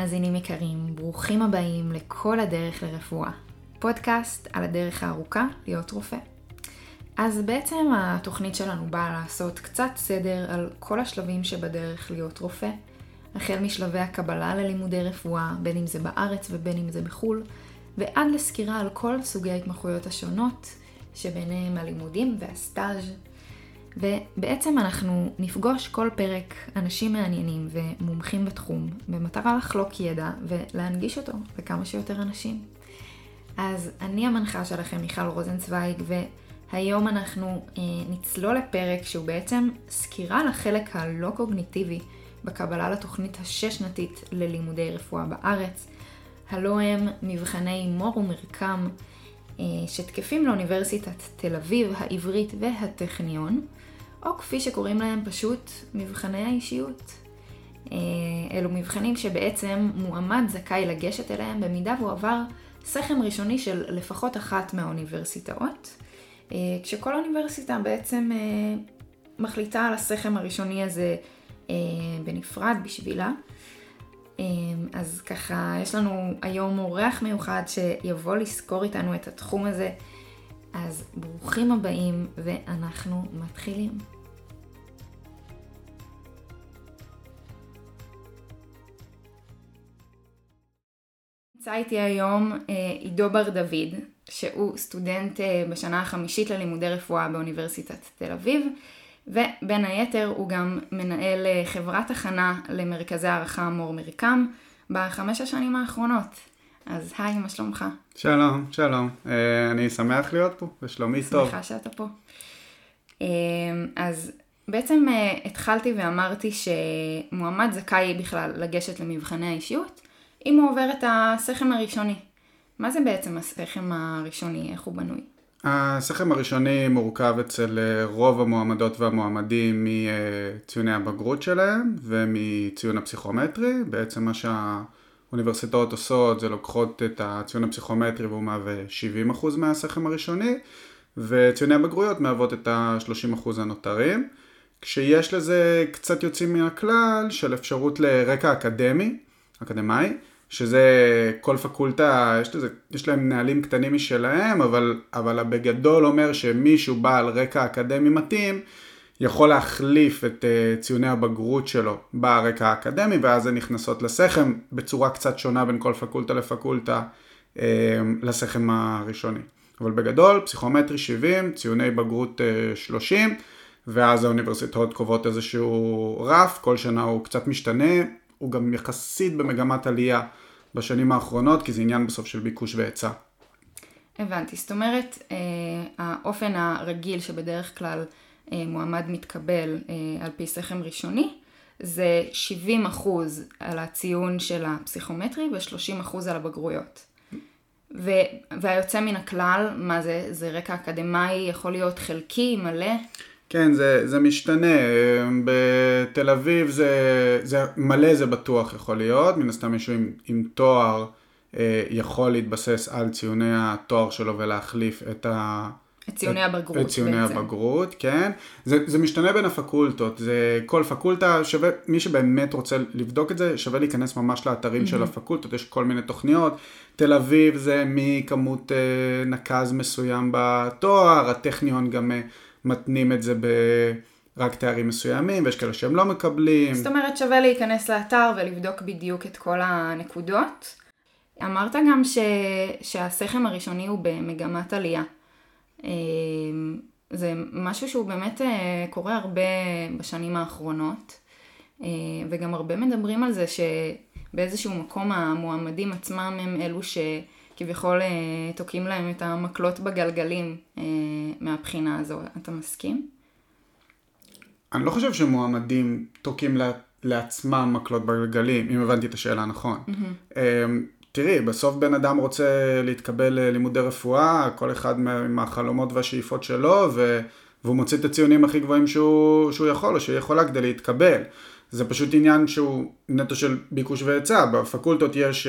מאזינים יקרים, ברוכים הבאים לכל הדרך לרפואה. פודקאסט על הדרך הארוכה להיות רופא. אז בעצם התוכנית שלנו באה לעשות קצת סדר על כל השלבים שבדרך להיות רופא, החל משלבי הקבלה ללימודי רפואה, בין אם זה בארץ ובין אם זה בחו"ל, ועד לסקירה על כל סוגי ההתמחויות השונות, שביניהם הלימודים והסטאז' ובעצם אנחנו נפגוש כל פרק אנשים מעניינים ומומחים בתחום, במטרה לחלוק ידע ולהנגיש אותו לכמה שיותר אנשים. אז אני המנחה שלכם מיכל רוזנצוויג, והיום אנחנו אה, נצלול לפרק שהוא בעצם סקירה לחלק הלא קוגניטיבי בקבלה לתוכנית השש-שנתית ללימודי רפואה בארץ. הלא הם מבחני מור ומרקם אה, שתקפים לאוניברסיטת תל אביב, העברית והטכניון. או כפי שקוראים להם פשוט מבחני האישיות. אה, אלו מבחנים שבעצם מועמד זכאי לגשת אליהם במידה והוא עבר סכם ראשוני של לפחות אחת מהאוניברסיטאות, אה, כשכל אוניברסיטה בעצם אה, מחליטה על הסכם הראשוני הזה בנפרד בשבילה. אז ככה, יש לנו היום אורח מיוחד שיבוא לסקור איתנו את התחום הזה. אז ברוכים הבאים ואנחנו מתחילים. נמצא איתי היום אה, עידו בר דוד, שהוא סטודנט אה, בשנה החמישית ללימודי רפואה באוניברסיטת תל אביב, ובין היתר הוא גם מנהל אה, חברת הכנה למרכזי הערכה מור מרקם בחמש השנים האחרונות. אז היי, מה שלומך? שלום, שלום. אני שמח להיות פה, ושלומי טוב. שמחה שאתה פה. אז בעצם התחלתי ואמרתי שמועמד זכאי בכלל לגשת למבחני האישיות, אם הוא עובר את הסכם הראשוני. מה זה בעצם הסכם הראשוני? איך הוא בנוי? הסכם הראשוני מורכב אצל רוב המועמדות והמועמדים מציוני הבגרות שלהם ומציון הפסיכומטרי. בעצם מה שה... אוניברסיטאות עושות זה לוקחות את הציון הפסיכומטרי והוא מהווה 70% מהסכם הראשוני וציוני הבגרויות מהוות את ה-30% הנותרים כשיש לזה קצת יוצאים מן הכלל של אפשרות לרקע אקדמי, אקדמאי, שזה כל פקולטה, יש, לזה, יש להם נהלים קטנים משלהם, אבל, אבל בגדול אומר שמישהו בעל רקע אקדמי מתאים יכול להחליף את uh, ציוני הבגרות שלו ברקע האקדמי, ואז הן נכנסות לסכם בצורה קצת שונה בין כל פקולטה לפקולטה uh, לסכם הראשוני. אבל בגדול, פסיכומטרי 70, ציוני בגרות uh, 30, ואז האוניברסיטאות קובעות איזשהו רף, כל שנה הוא קצת משתנה, הוא גם יחסית במגמת עלייה בשנים האחרונות, כי זה עניין בסוף של ביקוש והיצע. הבנתי, זאת אומרת, האופן הרגיל שבדרך כלל אה, מועמד מתקבל אה, על פי סכם ראשוני, זה 70 על הציון של הפסיכומטרי ו-30 על הבגרויות. ו- והיוצא מן הכלל, מה זה? זה רקע אקדמאי, יכול להיות חלקי, מלא? כן, זה, זה משתנה. בתל אביב זה, זה מלא זה בטוח יכול להיות, מן הסתם מישהו עם, עם תואר אה, יכול להתבסס על ציוני התואר שלו ולהחליף את ה... את ציוני הבגרות את ציוני בעצם. הבגרות, כן. זה, זה משתנה בין הפקולטות, זה כל פקולטה שווה, מי שבאמת רוצה לבדוק את זה, שווה להיכנס ממש לאתרים mm-hmm. של הפקולטות, יש כל מיני תוכניות. תל אביב זה מכמות אה, נקז מסוים בתואר, הטכניון גם אה, מתנים את זה ב... רק תארים מסוימים, ויש כאלה שהם לא מקבלים. זאת אומרת, שווה להיכנס לאתר ולבדוק בדיוק את כל הנקודות. אמרת גם ש... שהסכם הראשוני הוא במגמת עלייה. אמ, זה משהו שהוא באמת אה, קורה הרבה בשנים האחרונות, אה, וגם הרבה מדברים על זה שבאיזשהו מקום המועמדים עצמם הם אלו שכביכול אה, תוקעים להם את המקלות בגלגלים מהבחינה הזו. אתה מסכים? אני לא חושב שמועמדים תוקעים לעצמם מקלות בגלגלים, אם הבנתי את השאלה נכון. Mm-hmm. תראי, בסוף בן אדם רוצה להתקבל ללימודי רפואה, כל אחד מהחלומות והשאיפות שלו, ו... והוא מוציא את הציונים הכי גבוהים שהוא, שהוא יכול, או שהיא יכולה כדי להתקבל. זה פשוט עניין שהוא נטו של ביקוש והיצע. בפקולטות יש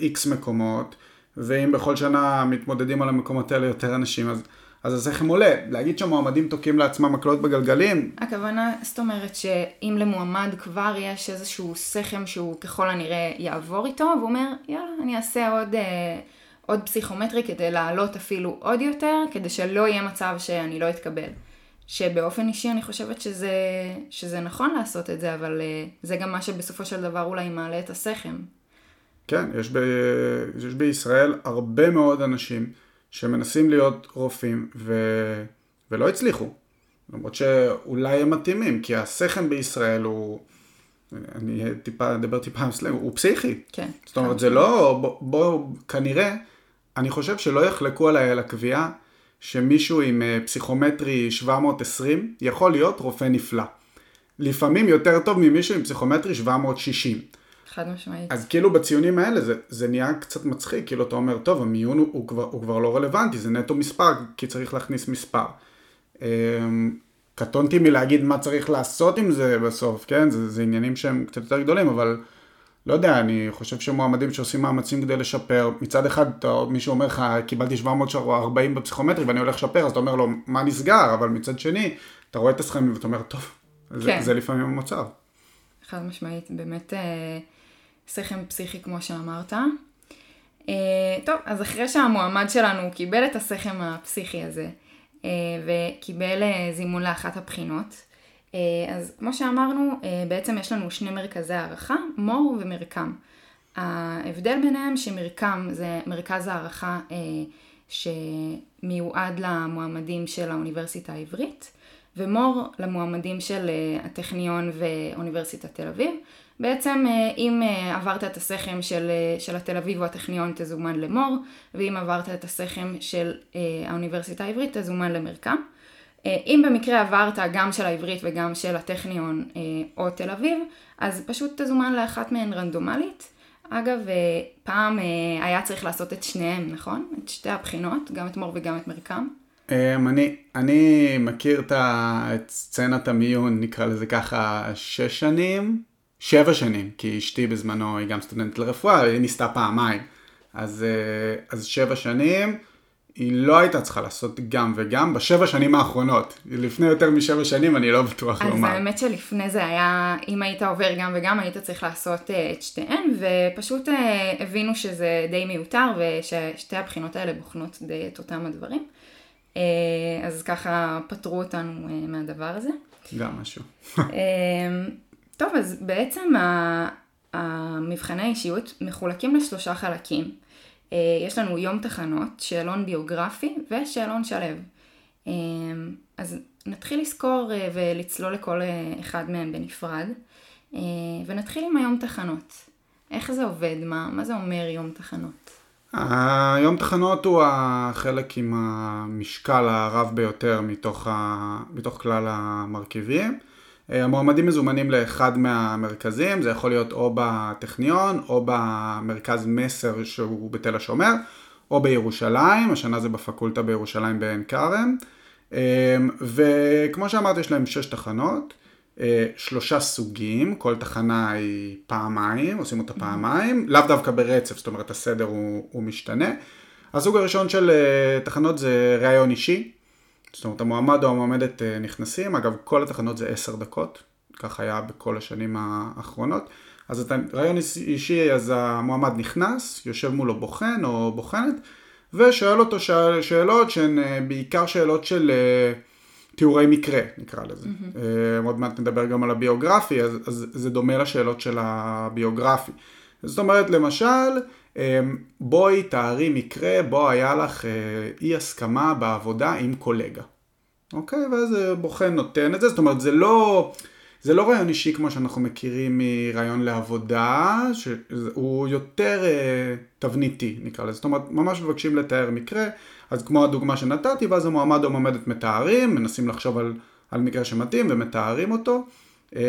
איקס uh, מקומות, ואם בכל שנה מתמודדים על המקומות האלה יותר אנשים, אז, אז השכם עולה. להגיד שהמועמדים תוקעים לעצמם מקלות בגלגלים, הכוונה, זאת אומרת שאם למועמד כבר יש איזשהו סכם שהוא ככל הנראה יעבור איתו, והוא אומר, יאללה, אני אעשה עוד, אה, עוד פסיכומטרי כדי לעלות אפילו עוד יותר, כדי שלא יהיה מצב שאני לא אתקבל. שבאופן אישי אני חושבת שזה, שזה נכון לעשות את זה, אבל אה, זה גם מה שבסופו של דבר אולי מעלה את הסכם. כן, יש, ב, יש בישראל הרבה מאוד אנשים שמנסים להיות רופאים ו, ולא הצליחו. למרות שאולי הם מתאימים, כי הסכם בישראל הוא, אני טיפה, אדבר טיפה עם סלנג, הוא פסיכי. כן. זאת אומרת, זה לא, בוא, בוא, כנראה, אני חושב שלא יחלקו עליי על הקביעה שמישהו עם אה, פסיכומטרי 720 יכול להיות רופא נפלא. לפעמים יותר טוב ממישהו עם פסיכומטרי 760. חד משמעית. אז כאילו בציונים האלה זה, זה נהיה קצת מצחיק, כאילו אתה אומר, טוב, המיון הוא, הוא, כבר, הוא כבר לא רלוונטי, זה נטו מספר, כי צריך להכניס מספר. אמ, קטונתי מלהגיד מה צריך לעשות עם זה בסוף, כן? זה, זה עניינים שהם קצת יותר גדולים, אבל לא יודע, אני חושב שמועמדים שעושים מאמצים כדי לשפר, מצד אחד אתה, מישהו אומר לך, קיבלתי 740 בפסיכומטרי ואני הולך לשפר, אז אתה אומר לו, מה נסגר? אבל מצד שני, אתה רואה את הסכמים ואתה אומר, טוב, זה, כן. זה לפעמים המצב. חד משמעית, באמת אה, סכם פסיכי כמו שאמרת. אה, טוב, אז אחרי שהמועמד שלנו קיבל את הסכם הפסיכי הזה, אה, וקיבל אה, זימון לאחת הבחינות, אז כמו שאמרנו, בעצם יש לנו שני מרכזי הערכה, מור ומרקם. ההבדל ביניהם שמרקם זה מרכז הערכה שמיועד למועמדים של האוניברסיטה העברית, ומור למועמדים של הטכניון ואוניברסיטת תל אביב. בעצם אה, אם אה, עברת את הסכם של, אה, של התל אביב או הטכניון תזומן למור, ואם עברת את הסכם של האוניברסיטה העברית תזומן למרקם. אם במקרה עברת גם של העברית וגם של הטכניון או תל אביב, אז פשוט תזומן לאחת מהן רנדומלית. אגב, פעם היה צריך לעשות את שניהם, נכון? את שתי הבחינות, גם את מור וגם את מרקם. Um, אני, אני מכיר את סצנת המיון, נקרא לזה ככה, שש שנים, שבע שנים, כי אשתי בזמנו היא גם סטודנטית לרפואה, היא ניסתה פעמיים. אז, אה, אז שבע שנים, היא לא הייתה צריכה לעשות גם וגם בשבע שנים האחרונות. לפני יותר משבע שנים אני לא בטוח אז לומר. האמת שלפני זה היה, אם היית עובר גם וגם, היית צריך לעשות אה, את שתיהן, ופשוט אה, הבינו שזה די מיותר, וששתי הבחינות האלה בוחנות די את אותם הדברים. אז ככה פטרו אותנו מהדבר הזה. גם משהו. טוב, אז בעצם המבחני האישיות מחולקים לשלושה חלקים. אה, יש לנו יום תחנות, שאלון ביוגרפי ושאלון שלו. אמ, אז נתחיל לסקור אה, ולצלול לכל אה, אחד מהם בנפרד, אה, ונתחיל עם היום תחנות. איך זה עובד? מה, מה זה אומר יום תחנות? היום תחנות הוא החלק עם המשקל הרב ביותר מתוך, ה... מתוך כלל המרכיבים. אה, המועמדים מזומנים לאחד מהמרכזים, זה יכול להיות או בטכניון או במרכז מסר שהוא בתל השומר, או בירושלים, השנה זה בפקולטה בירושלים בעין כרם. אה, וכמו שאמרתי, יש להם שש תחנות, אה, שלושה סוגים, כל תחנה היא פעמיים, עושים אותה פעמיים, לאו דווקא ברצף, זאת אומרת הסדר הוא, הוא משתנה. הסוג הראשון של תחנות זה ראיון אישי, זאת אומרת המועמד או המועמדת אה, נכנסים, אגב כל התחנות זה עשר דקות, כך היה בכל השנים האחרונות. אז את ראיון אישי, אז המועמד נכנס, יושב מולו בוחן או בוחנת, ושואל אותו שאל, שאלות שהן אה, בעיקר שאלות של אה, תיאורי מקרה, נקרא לזה. Mm-hmm. עוד מעט נדבר גם על הביוגרפי, אז, אז זה דומה לשאלות של הביוגרפי. זאת אומרת, למשל, בואי תארי מקרה בו היה לך אי הסכמה בעבודה עם קולגה. אוקיי? ואז בוחן נותן את זה, זאת אומרת, זה לא... זה לא רעיון אישי כמו שאנחנו מכירים מרעיון לעבודה, שהוא יותר אה, תבניתי נקרא לזה, זאת אומרת ממש מבקשים לתאר מקרה, אז כמו הדוגמה שנתתי, ואז המועמד או מועמדת מתארים, מנסים לחשוב על, על מקרה שמתאים ומתארים אותו, אה,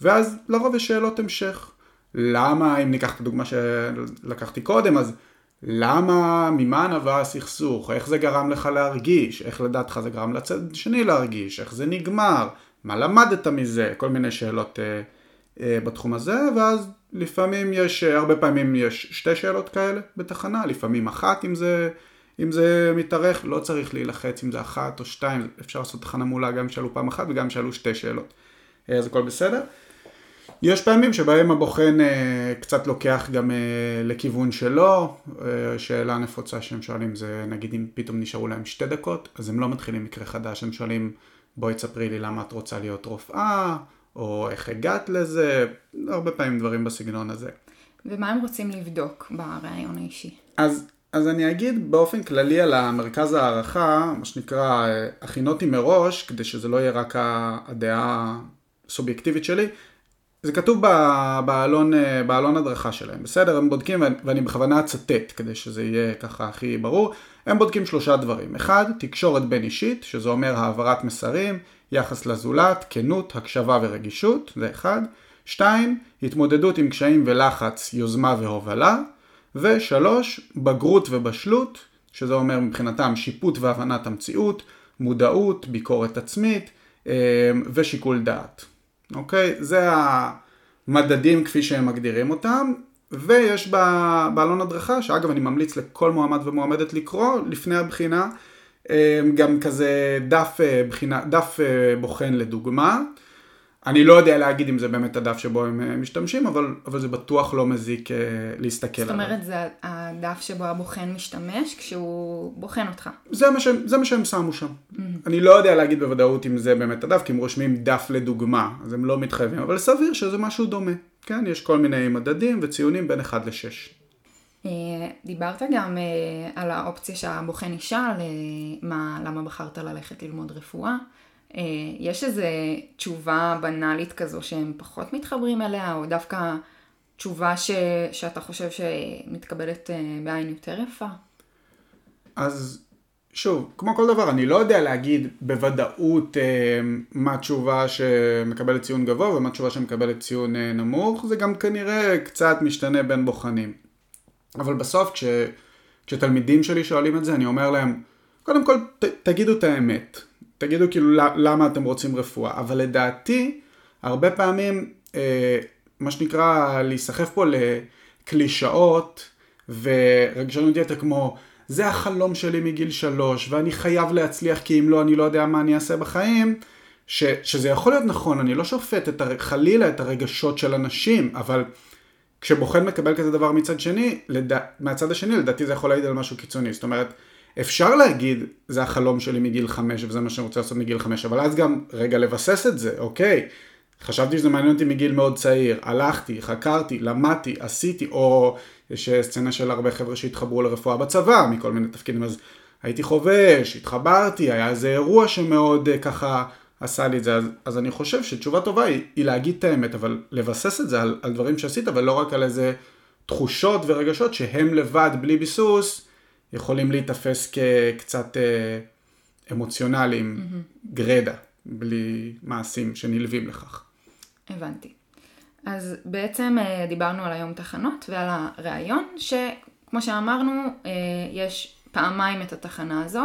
ואז לרוב יש שאלות המשך. למה, אם ניקח את הדוגמה שלקחתי קודם, אז למה, ממה נבע הסכסוך, איך זה גרם לך להרגיש, איך לדעתך זה גרם לצד שני להרגיש, איך זה נגמר, מה למדת מזה, כל מיני שאלות אה, אה, בתחום הזה, ואז לפעמים יש, אה, הרבה פעמים יש שתי שאלות כאלה בתחנה, לפעמים אחת אם זה, אם זה מתארך, לא צריך להילחץ אם זה אחת או שתיים, אפשר לעשות תחנה מעולה גם שאלו פעם אחת וגם שאלו שתי שאלות. אז הכל בסדר. יש פעמים שבהם הבוחן אה, קצת לוקח גם אה, לכיוון שלו, אה, שאלה נפוצה שהם שואלים זה נגיד אם פתאום נשארו להם שתי דקות, אז הם לא מתחילים מקרה חדש, הם שואלים בואי תספרי לי למה את רוצה להיות רופאה, או איך הגעת לזה, הרבה פעמים דברים בסגנון הזה. ומה הם רוצים לבדוק בראיון האישי? אז, אז אני אגיד באופן כללי על המרכז הערכה, מה שנקרא, הכינותי מראש, כדי שזה לא יהיה רק הדעה הסובייקטיבית שלי, זה כתוב בעלון, בעלון הדרכה שלהם, בסדר? הם בודקים, ואני בכוונה אצטט כדי שזה יהיה ככה הכי ברור, הם בודקים שלושה דברים. אחד, תקשורת בין אישית, שזה אומר העברת מסרים, יחס לזולת, כנות, הקשבה ורגישות, זה אחד. שתיים, התמודדות עם קשיים ולחץ, יוזמה והובלה. ושלוש, בגרות ובשלות, שזה אומר מבחינתם שיפוט והבנת המציאות, מודעות, ביקורת עצמית אה, ושיקול דעת. אוקיי? זה המדדים כפי שהם מגדירים אותם, ויש בעלון הדרכה, שאגב אני ממליץ לכל מועמד ומועמדת לקרוא לפני הבחינה, אה, גם כזה דף, אה, בחינה, דף בוחן לדוגמה. אני לא יודע להגיד אם זה באמת הדף שבו הם אה, משתמשים, אבל, אבל זה בטוח לא מזיק אה, להסתכל עליו. זאת אומרת, זה הדף שבו הבוחן משתמש כשהוא בוחן אותך. זה מה שהם, זה מה שהם שמו שם. Mm-hmm. אני לא יודע להגיד בוודאות אם זה באמת הדף, כי הם רושמים דף לדוגמה, אז הם לא מתחייבים, אבל סביר שזה משהו דומה. כן, יש כל מיני מדדים וציונים בין 1 ל-6. אה, דיברת גם על האופציה שהבוחן ישאל, מה, למה בחרת ללכת ללמוד רפואה. אה, יש איזו תשובה בנאלית כזו שהם פחות מתחברים אליה, או דווקא תשובה ש, שאתה חושב שמתקבלת אה, בעין יותר יפה? אז שוב, כמו כל דבר, אני לא יודע להגיד בוודאות אה, מה התשובה שמקבלת ציון גבוה ומה התשובה שמקבלת ציון אה, נמוך, זה גם כנראה קצת משתנה בין בוחנים. אבל בסוף כש, כשתלמידים שלי שואלים את זה, אני אומר להם, קודם כל ת, תגידו את האמת. תגידו כאילו למה אתם רוצים רפואה, אבל לדעתי, הרבה פעמים, אה, מה שנקרא, להיסחף פה לקלישאות ורגשנות יתר כמו, זה החלום שלי מגיל שלוש, ואני חייב להצליח כי אם לא, אני לא יודע מה אני אעשה בחיים, ש, שזה יכול להיות נכון, אני לא שופט את הר, חלילה את הרגשות של אנשים, אבל כשבוחן מקבל כזה דבר מצד שני, לד... מהצד השני לדעתי זה יכול להעיד על משהו קיצוני, זאת אומרת, אפשר להגיד, זה החלום שלי מגיל חמש וזה מה שאני רוצה לעשות מגיל חמש, אבל אז גם רגע לבסס את זה, אוקיי, חשבתי שזה מעניין אותי מגיל מאוד צעיר, הלכתי, חקרתי, למדתי, עשיתי, או יש סצנה של הרבה חבר'ה שהתחברו לרפואה בצבא, מכל מיני תפקידים, אז הייתי חובש, התחברתי, היה איזה אירוע שמאוד אה, ככה עשה לי את זה, אז, אז אני חושב שתשובה טובה היא, היא להגיד את האמת, אבל לבסס את זה על, על דברים שעשית, ולא רק על איזה תחושות ורגשות שהם לבד, בלי ביסוס, יכולים להיתפס כקצת אה, אמוציונליים, mm-hmm. גרדה, בלי מעשים שנלווים לכך. הבנתי. אז בעצם אה, דיברנו על היום תחנות ועל הראיון, שכמו שאמרנו, אה, יש פעמיים את התחנה הזו.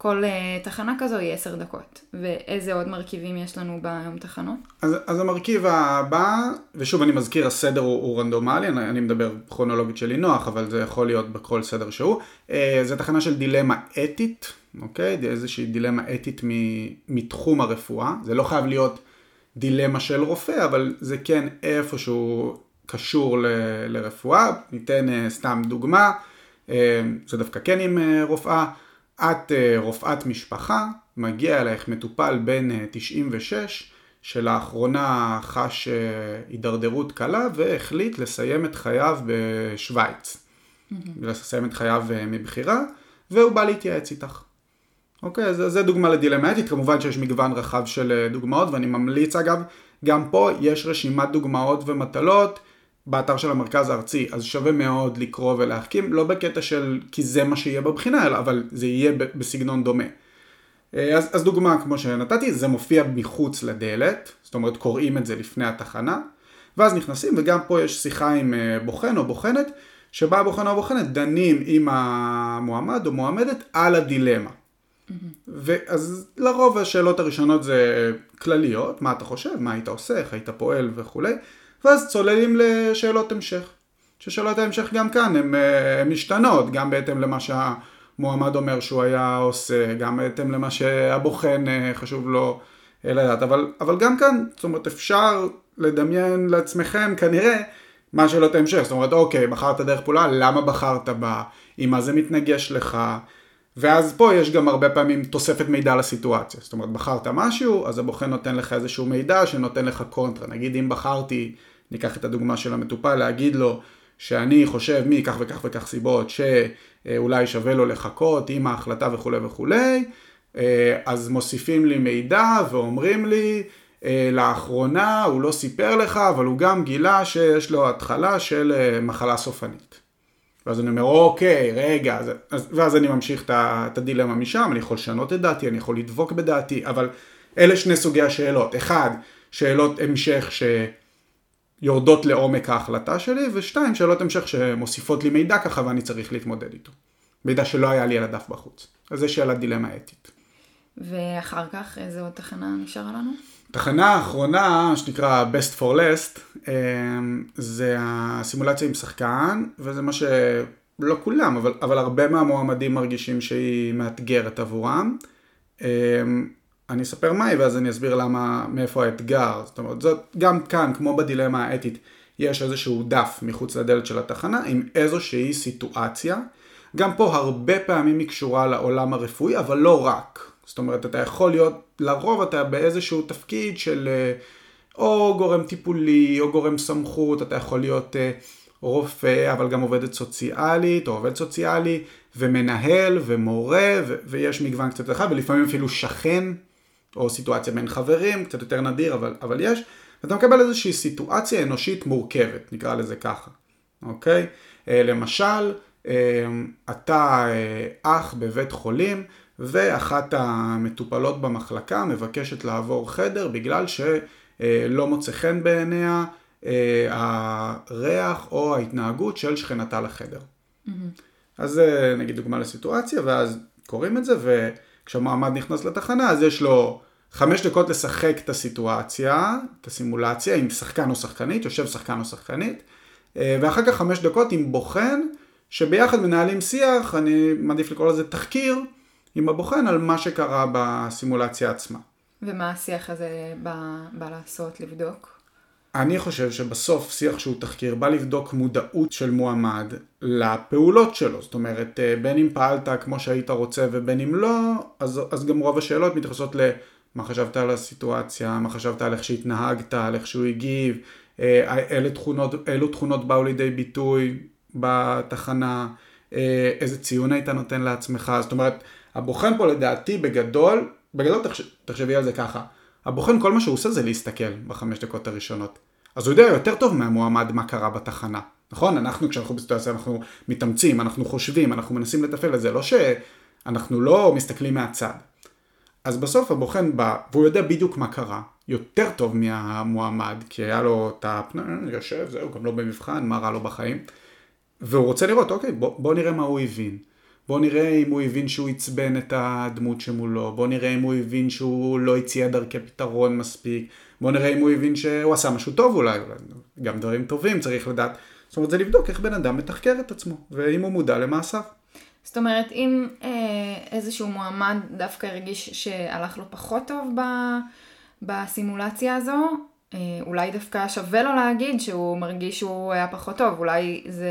כל uh, תחנה כזו היא עשר דקות. ואיזה עוד מרכיבים יש לנו ביום תחנות? אז, אז המרכיב הבא, ושוב אני מזכיר, הסדר הוא, הוא רנדומלי, אני, אני מדבר כרונולוגית שלי נוח, אבל זה יכול להיות בכל סדר שהוא. Uh, זה תחנה של דילמה אתית, אוקיי? איזושהי דילמה אתית מתחום הרפואה. זה לא חייב להיות דילמה של רופא, אבל זה כן איפשהו קשור ל, לרפואה. ניתן uh, סתם דוגמה, uh, זה דווקא כן עם uh, רופאה. את אה, רופאת משפחה, מגיע אלייך מטופל בן 96, אה, שלאחרונה חש אה, הידרדרות קלה והחליט לסיים את חייו בשוויץ. Mm-hmm. לסיים את חייו מבחירה, והוא בא להתייעץ איתך. אוקיי, אז זה דוגמה לדילמה אתית, כמובן שיש מגוון רחב של דוגמאות, ואני ממליץ אגב, גם פה יש רשימת דוגמאות ומטלות באתר של המרכז הארצי, אז שווה מאוד לקרוא ולהחכים, לא בקטע של כי זה מה שיהיה בבחינה, אלא אבל זה יהיה בסגנון דומה. אה, אז, אז דוגמה כמו שנתתי, זה מופיע מחוץ לדלת, זאת אומרת קוראים את זה לפני התחנה, ואז נכנסים וגם פה יש שיחה עם אה, בוחן או בוחנת, שבה הבוחן או הבוחנת דנים עם המועמד או מועמדת על הדילמה. Mm-hmm. ואז לרוב השאלות הראשונות זה כלליות, מה אתה חושב, מה היית עושה, איך היית פועל וכולי. ואז צוללים לשאלות המשך. ששאלות ההמשך גם כאן הן אה, משתנות, גם בהתאם למה מועמד אומר שהוא היה עושה, גם בהתאם למה שהבוחן חשוב לו לדעת, אבל, אבל גם כאן, זאת אומרת, אפשר לדמיין לעצמכם כנראה מה שאלות ההמשך, זאת אומרת, אוקיי, בחרת דרך פעולה, למה בחרת בה, עם מה זה מתנגש לך, ואז פה יש גם הרבה פעמים תוספת מידע לסיטואציה, זאת אומרת, בחרת משהו, אז הבוחן נותן לך איזשהו מידע שנותן לך קונטרה, נגיד אם בחרתי, ניקח את הדוגמה של המטופל, להגיד לו שאני חושב מכך וכך וכך סיבות שאולי שווה לו לחכות עם ההחלטה וכולי וכולי, אז מוסיפים לי מידע ואומרים לי, אה, לאחרונה הוא לא סיפר לך, אבל הוא גם גילה שיש לו התחלה של אה, מחלה סופנית. ואז אני אומר, אוקיי, רגע, אז, אז, ואז אני ממשיך את הדילמה משם, אני יכול לשנות את דעתי, אני יכול לדבוק בדעתי, אבל אלה שני סוגי השאלות. אחד, שאלות המשך שיורדות לעומק ההחלטה שלי, ושתיים, שאלות המשך שמוסיפות לי מידע ככה ואני צריך להתמודד איתו. מידע שלא היה לי על הדף בחוץ. אז זו שאלת דילמה אתית. ואחר כך, איזה עוד תחנה נשארה לנו? תחנה האחרונה, שנקרא best for last, אמ, זה הסימולציה עם שחקן, וזה מה שלא כולם, אבל, אבל הרבה מהמועמדים מרגישים שהיא מאתגרת עבורם. אמ, אני אספר מהי ואז אני אסביר למה, מאיפה האתגר. זאת אומרת, זאת, גם כאן, כמו בדילמה האתית, יש איזשהו דף מחוץ לדלת של התחנה עם איזושהי סיטואציה. גם פה הרבה פעמים היא קשורה לעולם הרפואי, אבל לא רק. זאת אומרת, אתה יכול להיות, לרוב אתה באיזשהו תפקיד של אה, או גורם טיפולי, או גורם סמכות, אתה יכול להיות אה, רופא, אבל גם עובדת סוציאלית, או עובד סוציאלי, ומנהל, ומורה, ו- ויש מגוון קצת אחד, ולפעמים אפילו שכן, או סיטואציה בין חברים, קצת יותר נדיר, אבל, אבל יש. ואתה מקבל איזושהי סיטואציה אנושית מורכבת, נקרא לזה ככה, אוקיי? אה, למשל, אתה אח בבית חולים, ואחת המטופלות במחלקה מבקשת לעבור חדר בגלל שלא מוצא חן בעיניה אה, הריח או ההתנהגות של שכנתה לחדר. Mm-hmm. אז זה נגיד דוגמה לסיטואציה, ואז קוראים את זה, וכשהמועמד נכנס לתחנה אז יש לו חמש דקות לשחק את הסיטואציה, את הסימולציה, עם שחקן או שחקנית, יושב שחקן או שחקנית, אה, ואחר כך חמש דקות עם בוחן, שביחד מנהלים שיח, אני מעדיף לקרוא לזה תחקיר, עם הבוחן על מה שקרה בסימולציה עצמה. ומה השיח הזה בא, בא לעשות, לבדוק? אני חושב שבסוף שיח שהוא תחקיר בא לבדוק מודעות של מועמד לפעולות שלו. זאת אומרת, אה, בין אם פעלת כמו שהיית רוצה ובין אם לא, אז, אז גם רוב השאלות מתייחסות למה חשבת על הסיטואציה, מה חשבת על איך שהתנהגת, על איך שהוא הגיב, אה, אילו תכונות, אילו תכונות באו לידי ביטוי בתחנה, אה, איזה ציון היית נותן לעצמך. זאת אומרת, הבוחן פה לדעתי בגדול, בגדול תחשבי על זה ככה, הבוחן כל מה שהוא עושה זה להסתכל בחמש דקות הראשונות. אז הוא יודע יותר טוב מהמועמד מה קרה בתחנה. נכון? אנחנו כשאנחנו בסיטואציה אנחנו מתאמצים, אנחנו חושבים, אנחנו מנסים לתפעל את זה, לא שאנחנו לא מסתכלים מהצד. אז בסוף הבוחן בא, והוא יודע בדיוק מה קרה, יותר טוב מהמועמד, כי היה לו את הפנ... יושב, זהו, גם לא במבחן, מה רע לו בחיים. והוא רוצה לראות, אוקיי, בוא, בוא נראה מה הוא הבין. בוא נראה אם הוא הבין שהוא עצבן את הדמות שמולו, בוא נראה אם הוא הבין שהוא לא הציע דרכי פתרון מספיק, בוא נראה אם הוא הבין שהוא עשה משהו טוב אולי, גם דברים טובים צריך לדעת. זאת אומרת זה לבדוק איך בן אדם מתחקר את עצמו, ואם הוא מודע למעשיו. זאת אומרת, אם אה, איזשהו מועמד דווקא הרגיש שהלך לו פחות טוב ב, בסימולציה הזו, אה, אולי דווקא שווה לו להגיד שהוא מרגיש שהוא היה פחות טוב, אולי זה...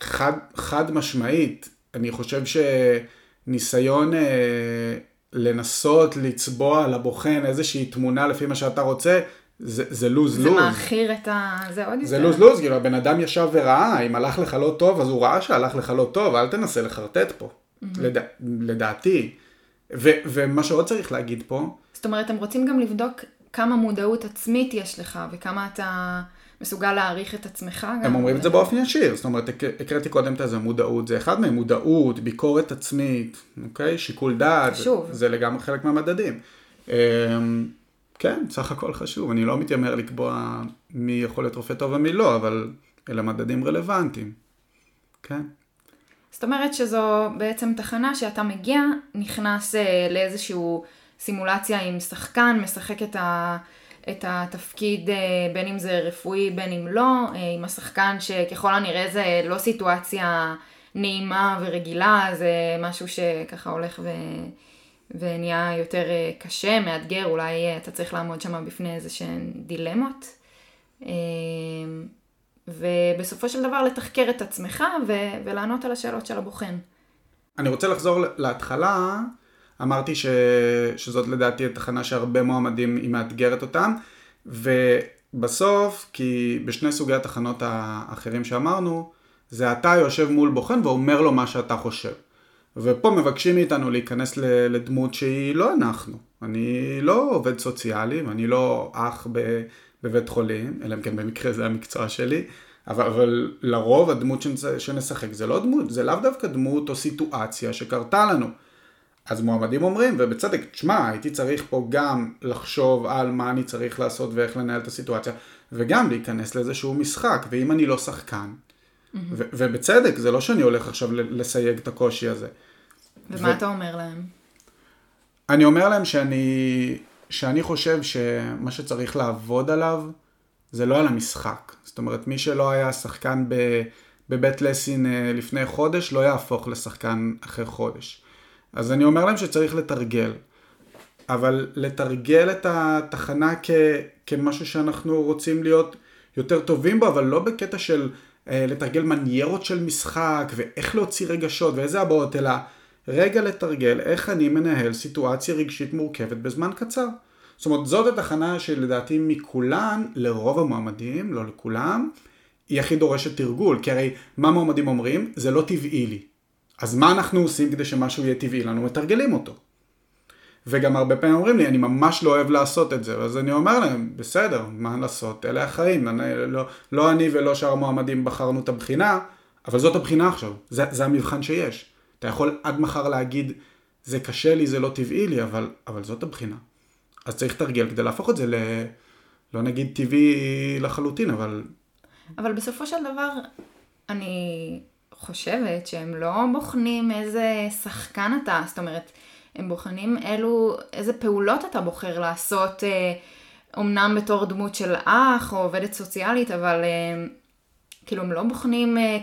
חד, חד משמעית, אני חושב שניסיון אה, לנסות לצבוע לבוחן איזושהי תמונה לפי מה שאתה רוצה, זה, זה לוז לוז. זה מאכיר את ה... זה עוד יותר. זה לוז לוז, כאילו הבן אדם ישב וראה, אם הלך לך לא טוב, אז הוא ראה שהלך לך לא טוב, אל תנסה לחרטט פה, mm-hmm. לדע, לדעתי. ו, ומה שעוד צריך להגיד פה... זאת אומרת, הם רוצים גם לבדוק כמה מודעות עצמית יש לך, וכמה אתה... מסוגל להעריך את עצמך. הם אומרים את זה באופן ישיר, זאת אומרת, הקראתי קודם את זה, מודעות, זה אחד מהם, מודעות, ביקורת עצמית, אוקיי? שיקול דעת. זה לגמרי חלק מהמדדים. אמ, כן, סך הכל חשוב, אני לא מתיימר לקבוע מי יכול להיות רופא טוב ומי לא, אבל אלה מדדים רלוונטיים, כן. זאת אומרת שזו בעצם תחנה שאתה מגיע, נכנס אה, לאיזשהו סימולציה עם שחקן, משחק את ה... את התפקיד אה, בין אם זה רפואי בין אם לא, אה, עם השחקן שככל הנראה זה לא סיטואציה נעימה ורגילה, זה משהו שככה הולך ו... ונהיה יותר אה, קשה, מאתגר, אולי אתה צריך לעמוד שם בפני איזה שהן דילמות. ובסופו של דבר לתחקר את עצמך ו- ולענות על השאלות של הבוחן. אני רוצה לחזור להתחלה, אמרתי ש... שזאת לדעתי התחנה שהרבה מועמדים היא מאתגרת אותם, ובסוף, כי בשני סוגי התחנות האחרים שאמרנו, זה אתה יושב מול בוחן ואומר לו מה שאתה חושב. ופה מבקשים מאיתנו להיכנס לדמות שהיא לא אנחנו. אני לא עובד סוציאלי ואני לא אח בבית חולים, אלא אם כן במקרה זה המקצוע שלי, אבל, אבל לרוב הדמות שנשחק זה לא דמות, זה לאו דווקא דמות או סיטואציה שקרתה לנו. אז מועמדים אומרים, ובצדק, תשמע, הייתי צריך פה גם לחשוב על מה אני צריך לעשות ואיך לנהל את הסיטואציה, וגם להיכנס לאיזשהו משחק, ואם אני לא שחקן, ו- ובצדק, זה לא שאני הולך עכשיו לסייג את הקושי הזה. ומה ו- אתה אומר להם? אני אומר להם שאני, שאני חושב שמה שצריך לעבוד עליו זה לא על המשחק. זאת אומרת, מי שלא היה שחקן ב- בבית לסין אה, לפני חודש, לא יהפוך לשחקן אחרי חודש. אז אני אומר להם שצריך לתרגל. אבל לתרגל את התחנה כ- כמשהו שאנחנו רוצים להיות יותר טובים בו, אבל לא בקטע של אה, לתרגל מניירות של משחק ואיך להוציא רגשות ואיזה הבעות, אלא רגע לתרגל איך אני מנהל סיטואציה רגשית מורכבת בזמן קצר. זאת אומרת, זאת התחנה שלדעתי מכולן, לרוב המועמדים, לא לכולם, היא הכי דורשת תרגול, כי הרי מה מועמדים אומרים? זה לא טבעי לי. אז מה אנחנו עושים כדי שמשהו יהיה טבעי לנו? מתרגלים אותו. וגם הרבה פעמים אומרים לי, אני ממש לא אוהב לעשות את זה, אז אני אומר להם, בסדר, מה לעשות, אלה החיים, אני, לא, לא אני ולא שאר המועמדים בחרנו את הבחינה, אבל זאת הבחינה עכשיו, זה, זה המבחן שיש. אתה יכול עד מחר להגיד, זה קשה לי, זה לא טבעי לי, אבל, אבל זאת הבחינה. אז צריך לתרגל כדי להפוך את זה ל... לא נגיד טבעי לחלוטין, אבל... אבל בסופו של דבר, אני חושבת שהם לא בוחנים איזה שחקן אתה, זאת אומרת, הם בוחנים אילו, איזה פעולות אתה בוחר לעשות, אה, אומנם בתור דמות של אח או עובדת סוציאלית, אבל אה, כאילו הם לא בוחנים, אה,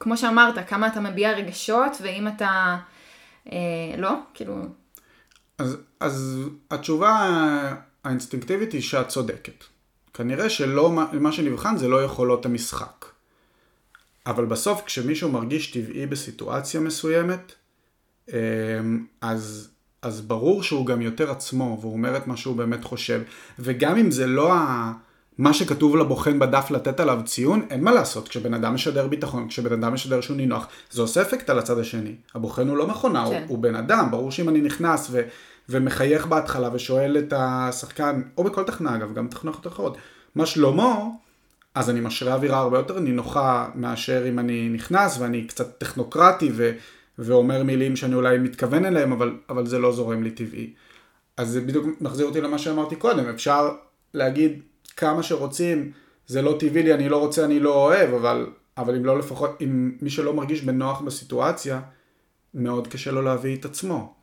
כמו שאמרת, כמה אתה מביע רגשות, ואם אתה, אה, לא, כאילו... אז, אז התשובה האינסטינקטיבית היא שאת צודקת. כנראה שלא, מה שנבחן זה לא יכולות המשחק. אבל בסוף כשמישהו מרגיש טבעי בסיטואציה מסוימת, אמ, אז, אז ברור שהוא גם יותר עצמו, והוא אומר את מה שהוא באמת חושב. וגם אם זה לא ה... מה שכתוב לבוחן בדף לתת עליו ציון, אין מה לעשות. כשבן אדם משדר ביטחון, כשבן אדם משדר שהוא נינוח, זה עושה אפקט על הצד השני. הבוחן הוא לא מכונה, כן. הוא, הוא בן אדם. ברור שאם אני נכנס ו, ומחייך בהתחלה ושואל את השחקן, או בכל תכנה אגב, גם תכנות אחרות, מה שלמה, אז אני משרה אווירה הרבה יותר נינוחה מאשר אם אני נכנס ואני קצת טכנוקרטי ו, ואומר מילים שאני אולי מתכוון אליהם, אבל, אבל זה לא זורם לי טבעי. אז זה בדיוק מחזיר אותי למה שאמרתי קודם, אפשר להגיד כמה שרוצים, זה לא טבעי לי, אני לא רוצה, אני לא אוהב, אבל, אבל אם לא לפחות, אם מי שלא מרגיש בנוח בסיטואציה, מאוד קשה לו להביא את עצמו.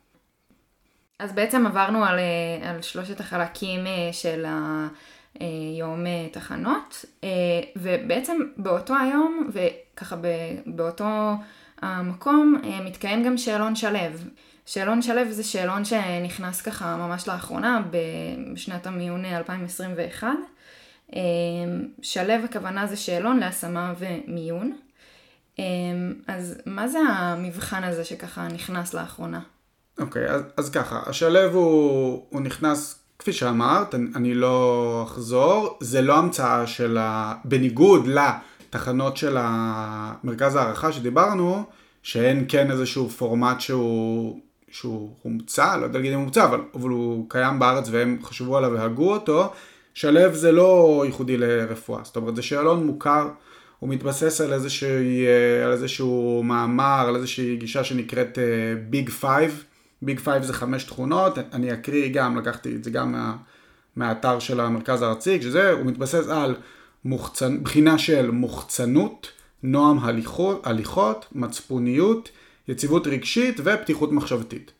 אז בעצם עברנו על, אה, על שלושת החלקים אה, של היום אה, תחנות, ובעצם באותו היום, וככה באותו המקום, מתקיים גם שאלון שלו. שאלון שלו זה שאלון שנכנס ככה ממש לאחרונה, בשנת המיון 2021. אמ, שלו הכוונה זה שאלון להשמה ומיון. אז מה זה המבחן הזה שככה נכנס לאחרונה? אוקיי, okay, אז, אז ככה, השלב הוא, הוא נכנס, כפי שאמרת, אני, אני לא אחזור, זה לא המצאה של ה... בניגוד לתחנות של המרכז הערכה שדיברנו, שאין כן איזשהו פורמט שהוא, שהוא הומצא, לא יודע להגיד אם הומצא, אבל, אבל הוא קיים בארץ והם חשבו עליו והגו אותו, שלו זה לא ייחודי לרפואה, זאת אומרת זה שאלון מוכר, הוא מתבסס על, איזושהי, על איזשהו מאמר, על איזושהי גישה שנקראת Big uh, Five, Big Five זה חמש תכונות, אני אקריא גם, לקחתי את זה גם מה, מהאתר של המרכז הארצי, שזה, הוא מתבסס על מוחצנ... בחינה של מוחצנות, נועם הליכות, הליכות, מצפוניות, יציבות רגשית ופתיחות מחשבתית.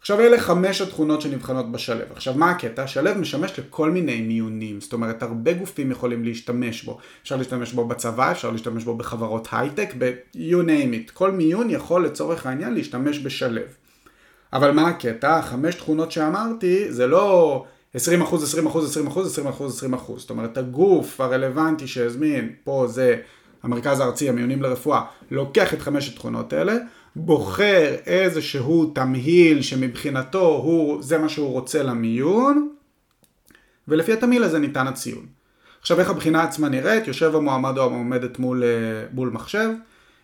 עכשיו אלה חמש התכונות שנבחנות בשלב. עכשיו מה הקטע? השלב משמש לכל מיני מיונים, זאת אומרת הרבה גופים יכולים להשתמש בו. אפשר להשתמש בו בצבא, אפשר להשתמש בו בחברות הייטק, ב-you name it. כל מיון יכול לצורך העניין להשתמש בשלב. אבל מה הקטע? החמש תכונות שאמרתי זה לא 20 אחוז, 20 אחוז, 20 אחוז, 20 אחוז, 20 אחוז. זאת אומרת הגוף הרלוונטי שהזמין, פה זה המרכז הארצי המיונים לרפואה, לוקח את חמש התכונות האלה. בוחר איזשהו תמהיל שמבחינתו הוא, זה מה שהוא רוצה למיון, ולפי התמהיל הזה ניתן הציון. עכשיו איך הבחינה עצמה נראית? יושב המועמד או המועמדת מול, אה, מול מחשב,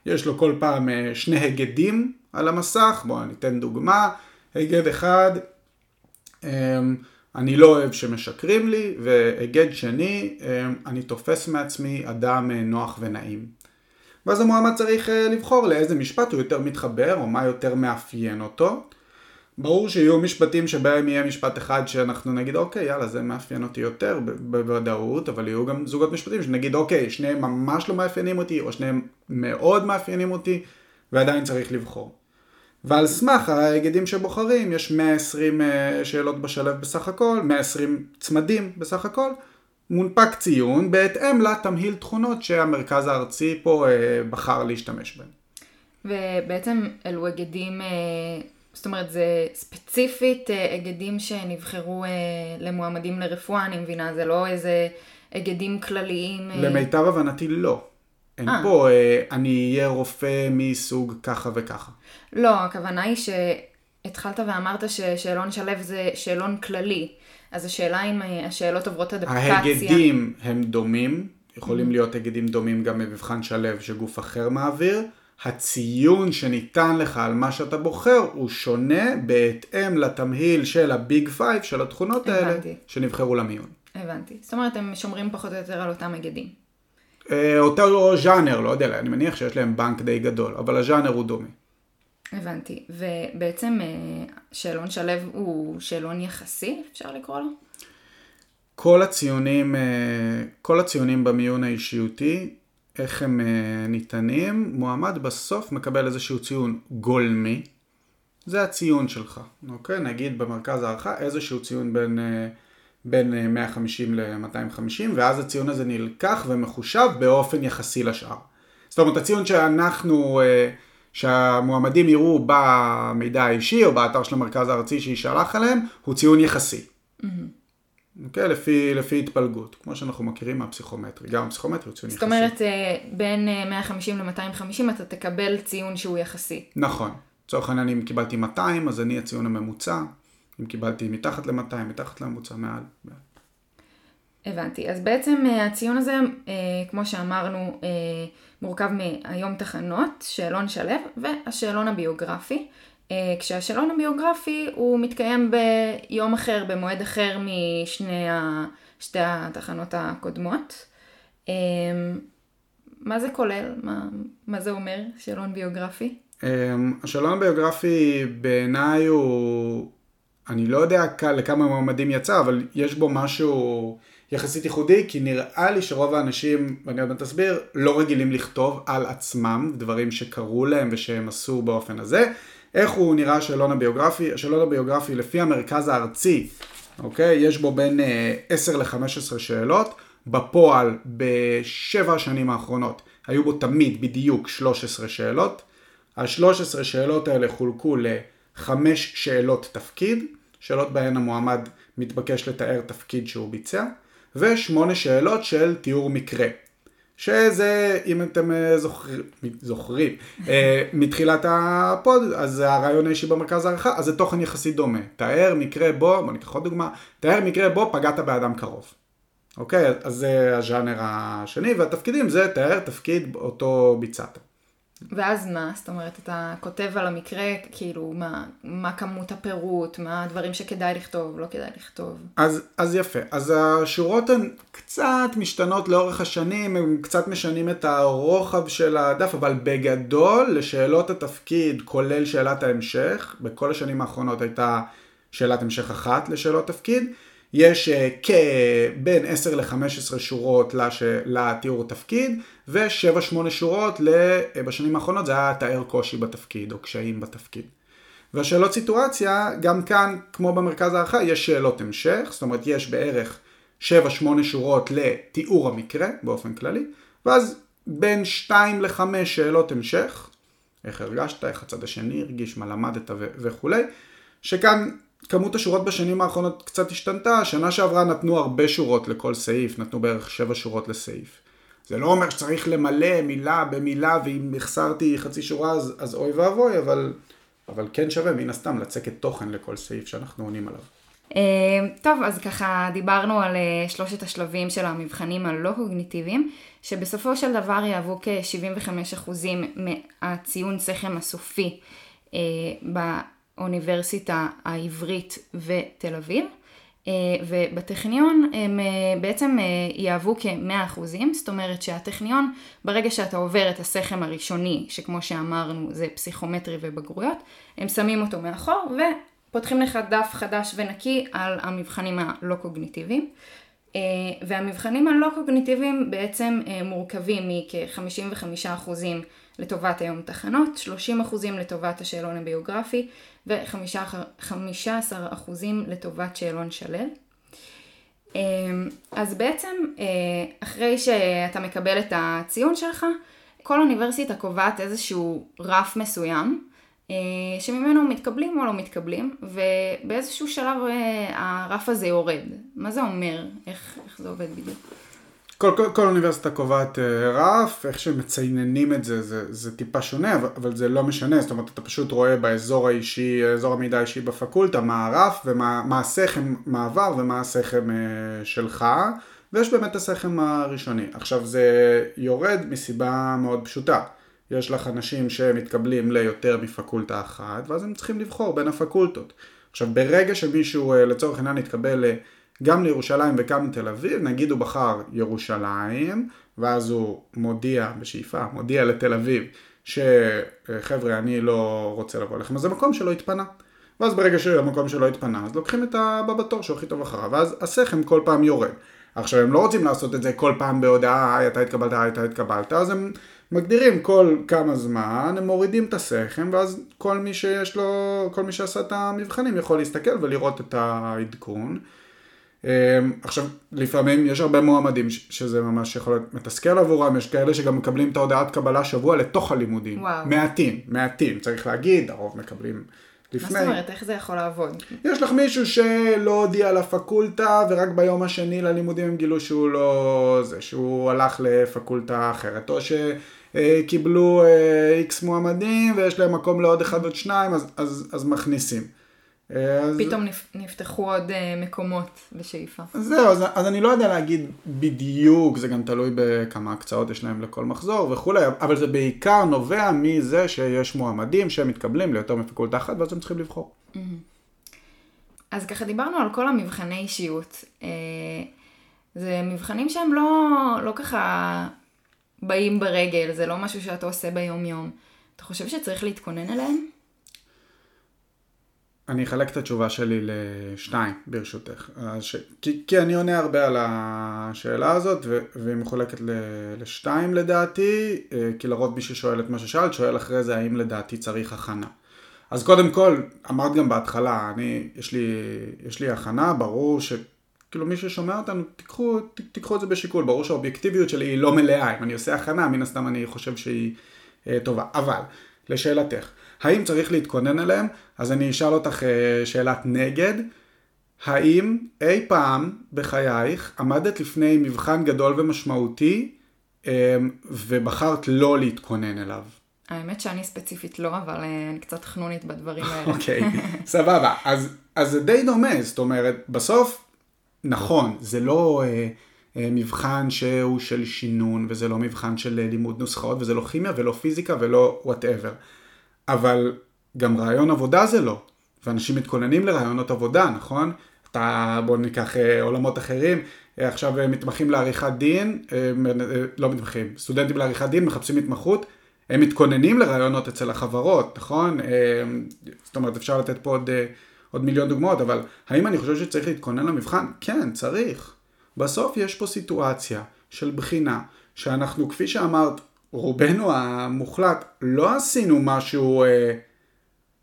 יש לו כל פעם אה, שני היגדים על המסך, בואו ניתן דוגמה, היגד אחד, אמ, אני לא אוהב שמשקרים לי, והיגד שני, אמ, אני תופס מעצמי אדם אה, נוח ונעים. ואז המועמד צריך אה, לבחור לאיזה משפט הוא יותר מתחבר או מה יותר מאפיין אותו. ברור שיהיו משפטים שבהם יהיה משפט אחד שאנחנו נגיד אוקיי יאללה זה מאפיין אותי יותר בוודאות אבל יהיו גם זוגות משפטים שנגיד אוקיי שניהם ממש לא מאפיינים אותי או שניהם מאוד מאפיינים אותי ועדיין צריך לבחור. ועל סמך ההיגדים שבוחרים יש 120 אה, שאלות בשלב בסך הכל, 120 צמדים בסך הכל מונפק ציון בהתאם לתמהיל תכונות שהמרכז הארצי פה אה, בחר להשתמש בהם. ובעצם אלו היגדים, אה, זאת אומרת זה ספציפית היגדים שנבחרו למועמדים לרפואה, אני מבינה, זה לא איזה היגדים כלליים. למיטב הבנתי לא. אין אה. פה אה, אני אהיה רופא מסוג ככה וככה. לא, הכוונה היא שהתחלת ואמרת ששאלון שלב זה שאלון כללי. אז השאלה אם אה, השאלות עוברות אדפטציה. ההיגדים הם דומים, יכולים mm-hmm. להיות היגדים דומים גם במבחן שלב שגוף אחר מעביר. הציון שניתן לך על מה שאתה בוחר הוא שונה בהתאם לתמהיל של ה Big Five של התכונות הבנתי. האלה שנבחרו למיון. הבנתי. זאת אומרת הם שומרים פחות או יותר על אותם היגדים. אה, אותו ז'אנר, לא יודע, אני מניח שיש להם בנק די גדול, אבל הז'אנר הוא דומה. הבנתי. ובעצם אה, שאלון שלו הוא שאלון יחסי, אפשר לקרוא לו? כל הציונים, אה, כל הציונים במיון האישיותי, איך הם ניתנים, מועמד בסוף מקבל איזשהו ציון גולמי, זה הציון שלך, אוקיי? נגיד במרכז הערכה איזשהו ציון בין, בין 150 ל-250, ואז הציון הזה נלקח ומחושב באופן יחסי לשאר. זאת אומרת, הציון שאנחנו... שהמועמדים יראו במידע האישי או באתר של המרכז הארצי שישלח עליהם, הוא ציון יחסי. Mm-hmm. אוקיי? Okay, לפי, לפי התפלגות, כמו שאנחנו מכירים מהפסיכומטרי. גם הפסיכומטרי הוא ציון זאת יחסי. זאת אומרת, אה, בין 150 אה, ל-250 אתה תקבל ציון שהוא יחסי. נכון. לצורך העניין, אם קיבלתי 200, אז אני הציון הממוצע. אם קיבלתי מתחת ל-200, מתחת לממוצע, מעל. הבנתי. אז בעצם אה, הציון הזה, כמו שאמרנו, מורכב מהיום תחנות, שאלון שלו והשאלון הביוגרפי. אה, כשהשאלון הביוגרפי הוא מתקיים ביום אחר, במועד אחר משני ה... שתי התחנות הקודמות. אה, מה זה כולל? מה, מה זה אומר, שאלון ביוגרפי? אה, השאלון הביוגרפי בעיניי הוא, אני לא יודע לכמה מועמדים יצא, אבל יש בו משהו יחסית ייחודי, כי נראה לי שרוב האנשים, ואני עוד מעט אסביר, לא רגילים לכתוב על עצמם דברים שקרו להם ושהם עשו באופן הזה. איך הוא נראה השאלון הביוגרפי? השאלון הביוגרפי לפי המרכז הארצי, אוקיי? יש בו בין אה, 10 ל-15 שאלות. בפועל, בשבע השנים האחרונות, היו בו תמיד בדיוק 13 שאלות. ה-13 שאלות האלה חולקו לחמש שאלות תפקיד, שאלות בהן המועמד מתבקש לתאר תפקיד שהוא ביצע. ושמונה שאלות של תיאור מקרה. שזה, אם אתם אה, זוכרים, זוכרים אה, מתחילת הפוד, אז הרעיון האישי במרכז הערכה, אז זה תוכן יחסית דומה. תאר מקרה בו, בוא ניקח עוד דוגמה, תאר מקרה בו פגעת באדם קרוב. אוקיי? אז זה הז'אנר השני, והתפקידים זה תאר תפקיד אותו ביצעת. ואז מה? זאת אומרת, אתה כותב על המקרה, כאילו, מה, מה כמות הפירוט, מה הדברים שכדאי לכתוב, לא כדאי לכתוב. אז, אז יפה. אז השורות הן קצת משתנות לאורך השנים, הם קצת משנים את הרוחב של הדף, אבל בגדול, לשאלות התפקיד, כולל שאלת ההמשך, בכל השנים האחרונות הייתה שאלת המשך אחת לשאלות תפקיד. יש אה, כבין 10 ל-15 שורות לש... לתיאור תפקיד, ו-7-8 שורות ל... בשנים האחרונות זה היה תאר קושי בתפקיד או קשיים בתפקיד. והשאלות סיטואציה, גם כאן, כמו במרכז הערכה, יש שאלות המשך, זאת אומרת יש בערך 7-8 שורות לתיאור המקרה באופן כללי, ואז בין 2 ל-5 שאלות המשך, איך הרגשת, איך הצד השני הרגיש, מה למדת ו- וכולי, שכאן כמות השורות בשנים האחרונות קצת השתנתה, שנה שעברה נתנו הרבה שורות לכל סעיף, נתנו בערך 7 שורות לסעיף. זה לא אומר שצריך למלא מילה במילה, ואם החסרתי חצי שורה אז, אז אוי ואבוי, אבל, אבל כן שווה מן הסתם לצקת תוכן לכל סעיף שאנחנו עונים עליו. טוב, אז ככה דיברנו על אה, שלושת השלבים של המבחנים הלא קוגניטיביים, שבסופו של דבר יהוו כ-75% מהציון שכם הסופי אה, באוניברסיטה העברית ותל אביב. אה, ובטכניון הם בעצם יהוו כ-100%, זאת אומרת שהטכניון, ברגע שאתה עובר את הסכם הראשוני, שכמו שאמרנו זה פסיכומטרי ובגרויות, הם שמים אותו מאחור פותחים לך דף חדש ונקי על המבחנים הלא קוגניטיביים. אה, והמבחנים הלא קוגניטיביים בעצם אה, מורכבים מכ-55% לטובת היום תחנות, 30% לטובת השאלון הביוגרפי ו-15% לטובת שאלון שלל. אה, אז בעצם אחרי שאתה מקבל את הציון שלך, כל אוניברסיטה קובעת איזשהו רף מסוים אה, שממנו מתקבלים או לא מתקבלים, ובאיזשהו שלב אה, הרף הזה יורד. מה זה אומר? איך, איך זה עובד בדיוק? כל, כל, כל אוניברסיטה קובעת uh, רף, איך שמציינים את זה, זה, זה טיפה שונה, אבל, אבל זה לא משנה, זאת אומרת, אתה פשוט רואה באזור האישי, אזור המידע האישי בפקולטה, מה הרף ומה הסכם מעבר ומה הסכם uh, שלך, ויש באמת הסכם הראשוני. עכשיו, זה יורד מסיבה מאוד פשוטה. יש לך אנשים שמתקבלים ליותר מפקולטה אחת, ואז הם צריכים לבחור בין הפקולטות. עכשיו, ברגע שמישהו אה, לצורך העניין יתקבל אה, גם לירושלים וגם לתל אביב, נגיד הוא בחר ירושלים, ואז הוא מודיע, בשאיפה, מודיע לתל אביב, שחבר'ה, אני לא רוצה לבוא לכם, אז זה מקום שלא התפנה. ואז ברגע שהמקום שלא התפנה, אז לוקחים את הבא בתור שהוא הכי טוב אחריו, ואז הסכם כל פעם יורד. עכשיו, הם לא רוצים לעשות את זה כל פעם בהודעה, היי, אתה התקבלת, היי, אתה התקבלת, אז הם מגדירים כל כמה זמן, הם מורידים את הסכם, ואז כל מי שיש לו, כל מי שעשה את המבחנים יכול להסתכל ולראות את העדכון. אמ, עכשיו, לפעמים יש הרבה מועמדים שזה ממש יכול להיות מתסכל עבורם, יש כאלה שגם מקבלים את ההודעת קבלה שבוע לתוך הלימודים. וואו. מעטים, מעטים, צריך להגיד, הרוב מקבלים לפני. מה זאת אומרת, איך זה יכול לעבוד? יש לך מישהו שלא הודיע לפקולטה, ורק ביום השני ללימודים הם גילו שהוא לא... זה, שהוא הלך לפקולטה אחרת, או ש... אה, קיבלו איקס אה, מועמדים ויש להם מקום לעוד אחד עוד שניים, אז, אז, אז מכניסים. אה, אז... פתאום נפתחו עוד מקומות בשאיפה. זהו, אז, אז אני לא יודע להגיד בדיוק, זה גם תלוי בכמה הקצאות יש להם לכל מחזור וכולי, אבל זה בעיקר נובע מזה שיש מועמדים שמתקבלים ליותר מפקולטה אחת ואז הם צריכים לבחור. Mm-hmm. אז ככה דיברנו על כל המבחני אישיות. זה מבחנים שהם לא, לא ככה באים ברגל, זה לא משהו שאתה עושה ביום יום. אתה חושב שצריך להתכונן אליהם? אני אחלק את התשובה שלי לשתיים, ברשותך. ש... כי, כי אני עונה הרבה על השאלה הזאת, ו... והיא מחולקת ל... לשתיים לדעתי, אה, כי לרוב מי ששואל את מה ששאלת, שואל אחרי זה האם לדעתי צריך הכנה. אז קודם כל, אמרת גם בהתחלה, אני, יש לי, יש לי הכנה, ברור ש... כאילו מי ששומע אותנו, תיקחו, ת, תיקחו את זה בשיקול, ברור שהאובייקטיביות שלי היא לא מלאה, אם אני עושה הכנה, מן הסתם אני חושב שהיא אה, טובה. אבל, לשאלתך, האם צריך להתכונן אליהם? אז אני אשאל אותך אה, שאלת נגד. האם אי פעם בחייך עמדת לפני מבחן גדול ומשמעותי אה, ובחרת לא להתכונן אליו? האמת שאני ספציפית לא, אבל אה, אני קצת חנונית בדברים האלה. אוקיי, סבבה. אז, אז זה די דומה, זאת אומרת, בסוף נכון, זה לא אה, אה, מבחן שהוא של שינון, וזה לא מבחן של לימוד נוסחאות, וזה לא כימיה ולא פיזיקה ולא וואטאבר. אבל גם רעיון עבודה זה לא. ואנשים מתכוננים לרעיונות עבודה, נכון? אתה, בוא ניקח אה, עולמות אחרים, אה, עכשיו אה, מתמחים לעריכת דין, אה, אה, לא מתמחים, סטודנטים לעריכת דין מחפשים התמחות, הם מתכוננים לרעיונות אצל החברות, נכון? אה, זאת אומרת, אפשר לתת פה עוד... אה, עוד מיליון דוגמאות, אבל האם אני חושב שצריך להתכונן למבחן? כן, צריך. בסוף יש פה סיטואציה של בחינה, שאנחנו, כפי שאמרת, רובנו המוחלט, לא עשינו משהו אה,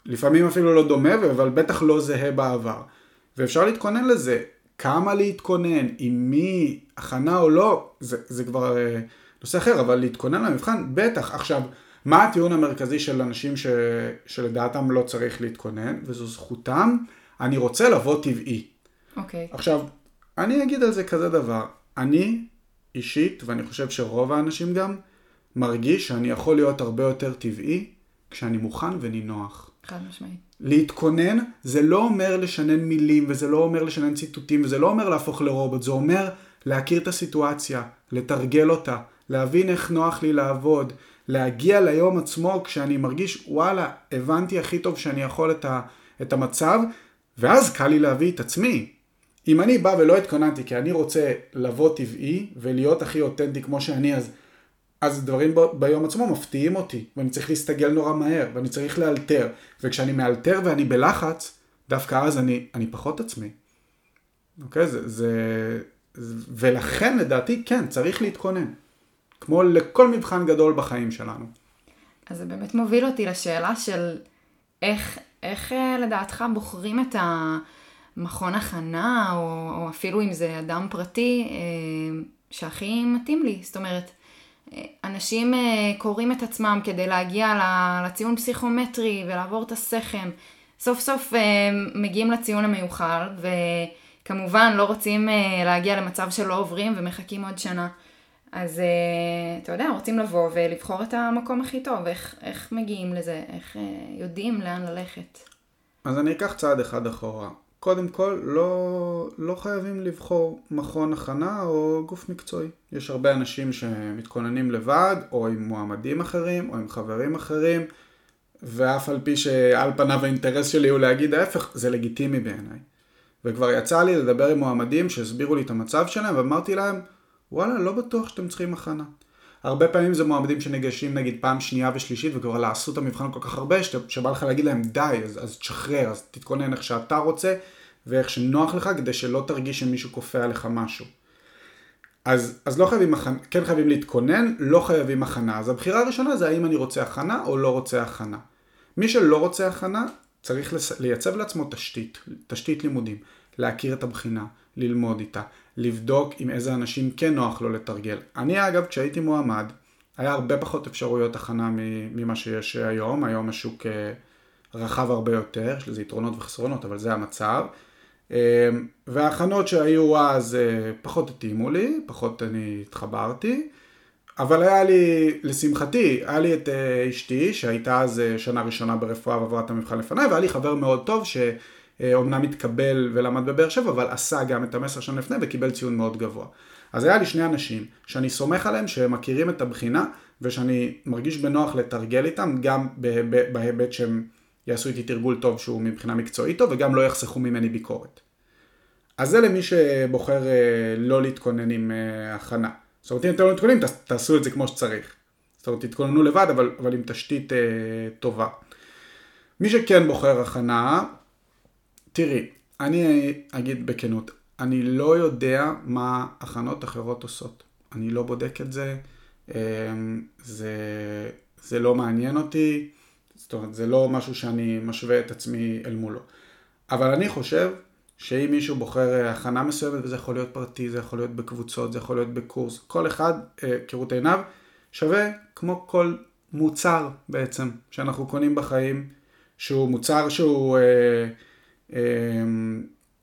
לפעמים אפילו לא דומה, אבל בטח לא זהה בעבר. ואפשר להתכונן לזה. כמה להתכונן, עם מי, הכנה או לא, זה, זה כבר אה, נושא אחר, אבל להתכונן למבחן, בטח. עכשיו, מה הטיעון המרכזי של אנשים ש, שלדעתם לא צריך להתכונן, וזו זכותם, אני רוצה לבוא טבעי. אוקיי. Okay. עכשיו, אני אגיד על זה כזה דבר, אני אישית, ואני חושב שרוב האנשים גם, מרגיש שאני יכול להיות הרבה יותר טבעי כשאני מוכן ונינוח. חד משמעית. להתכונן זה לא אומר לשנן מילים, וזה לא אומר לשנן ציטוטים, וזה לא אומר להפוך לרובוט, זה אומר להכיר את הסיטואציה, לתרגל אותה, להבין איך נוח לי לעבוד, להגיע ליום עצמו כשאני מרגיש, וואלה, הבנתי הכי טוב שאני יכול את, ה, את המצב, ואז קל לי להביא את עצמי. אם אני בא ולא התכוננתי כי אני רוצה לבוא טבעי ולהיות הכי אותנטי כמו שאני, אז, אז דברים ב, ביום עצמו מפתיעים אותי, ואני צריך להסתגל נורא מהר, ואני צריך לאלתר, וכשאני מאלתר ואני בלחץ, דווקא אז אני, אני פחות עצמי. אוקיי? זה, זה, ולכן לדעתי כן, צריך להתכונן. כמו לכל מבחן גדול בחיים שלנו. אז זה באמת מוביל אותי לשאלה של איך, איך אה, לדעתך בוחרים את המכון הכנה, או, או אפילו אם זה אדם פרטי, אה, שהכי מתאים לי. זאת אומרת, אנשים קוראים את עצמם כדי להגיע לציון פסיכומטרי ולעבור את הסכם. סוף סוף מגיעים לציון המיוחל, וכמובן לא רוצים להגיע למצב שלא עוברים ומחכים עוד שנה. אז אתה יודע, רוצים לבוא ולבחור את המקום הכי טוב, איך, איך מגיעים לזה, איך יודעים לאן ללכת. אז אני אקח צעד אחד אחורה. קודם כל, לא, לא חייבים לבחור מכון הכנה או גוף מקצועי. יש הרבה אנשים שמתכוננים לבד, או עם מועמדים אחרים, או עם חברים אחרים, ואף על פי שעל פניו האינטרס שלי הוא להגיד ההפך, זה לגיטימי בעיניי. וכבר יצא לי לדבר עם מועמדים שהסבירו לי את המצב שלהם, ואמרתי להם, וואלה, לא בטוח שאתם צריכים הכנה. הרבה פעמים זה מועמדים שניגשים נגיד פעם שנייה ושלישית וכבר לעשו את המבחן כל כך הרבה שבא לך להגיד להם די, אז, אז תשחרר, אז תתכונן איך שאתה רוצה ואיך שנוח לך כדי שלא תרגיש שמישהו כופה עליך משהו. אז, אז לא חייבים הכנה, כן חייבים להתכונן, לא חייבים הכנה. אז הבחירה הראשונה זה האם אני רוצה הכנה או לא רוצה הכנה. מי שלא רוצה הכנה צריך לייצב לעצמו תשתית, תשתית לימודים, להכיר את הבחינה, ללמוד איתה, לבדוק עם איזה אנשים כן נוח לו לתרגל. אני אגב, כשהייתי מועמד, היה הרבה פחות אפשרויות הכנה ממה שיש היום, היום השוק אה, רחב הרבה יותר, יש לזה יתרונות וחסרונות, אבל זה המצב. אה, וההכנות שהיו אז אה, פחות התאימו לי, פחות אני התחברתי, אבל היה לי, לשמחתי, היה לי את אשתי, שהייתה אז שנה ראשונה ברפואה ועברה את המבחן לפניי, והיה לי חבר מאוד טוב ש... אומנם התקבל ולמד בבאר שבע, אבל עשה גם את המסר שנה לפני וקיבל ציון מאוד גבוה. אז היה לי שני אנשים שאני סומך עליהם שהם מכירים את הבחינה ושאני מרגיש בנוח לתרגל איתם גם בהיבט שהם יעשו איתי תרגול טוב שהוא מבחינה מקצועית טוב וגם לא יחסכו ממני ביקורת. אז זה למי שבוחר אה, לא להתכונן עם אה, הכנה. זאת אומרת אם אתם לא מתכוננים תעשו את זה כמו שצריך. זאת אומרת תתכוננו לבד אבל, אבל עם תשתית אה, טובה. מי שכן בוחר הכנה תראי, אני אגיד בכנות, אני לא יודע מה הכנות אחרות עושות. אני לא בודק את זה, אמ, זה, זה לא מעניין אותי, זאת אומרת, זה לא משהו שאני משווה את עצמי אל מולו. אבל אני חושב שאם מישהו בוחר הכנה מסוימת, וזה יכול להיות פרטי, זה יכול להיות בקבוצות, זה יכול להיות בקורס, כל אחד, אה, כראות עיניו, שווה כמו כל מוצר בעצם, שאנחנו קונים בחיים, שהוא מוצר שהוא... אה,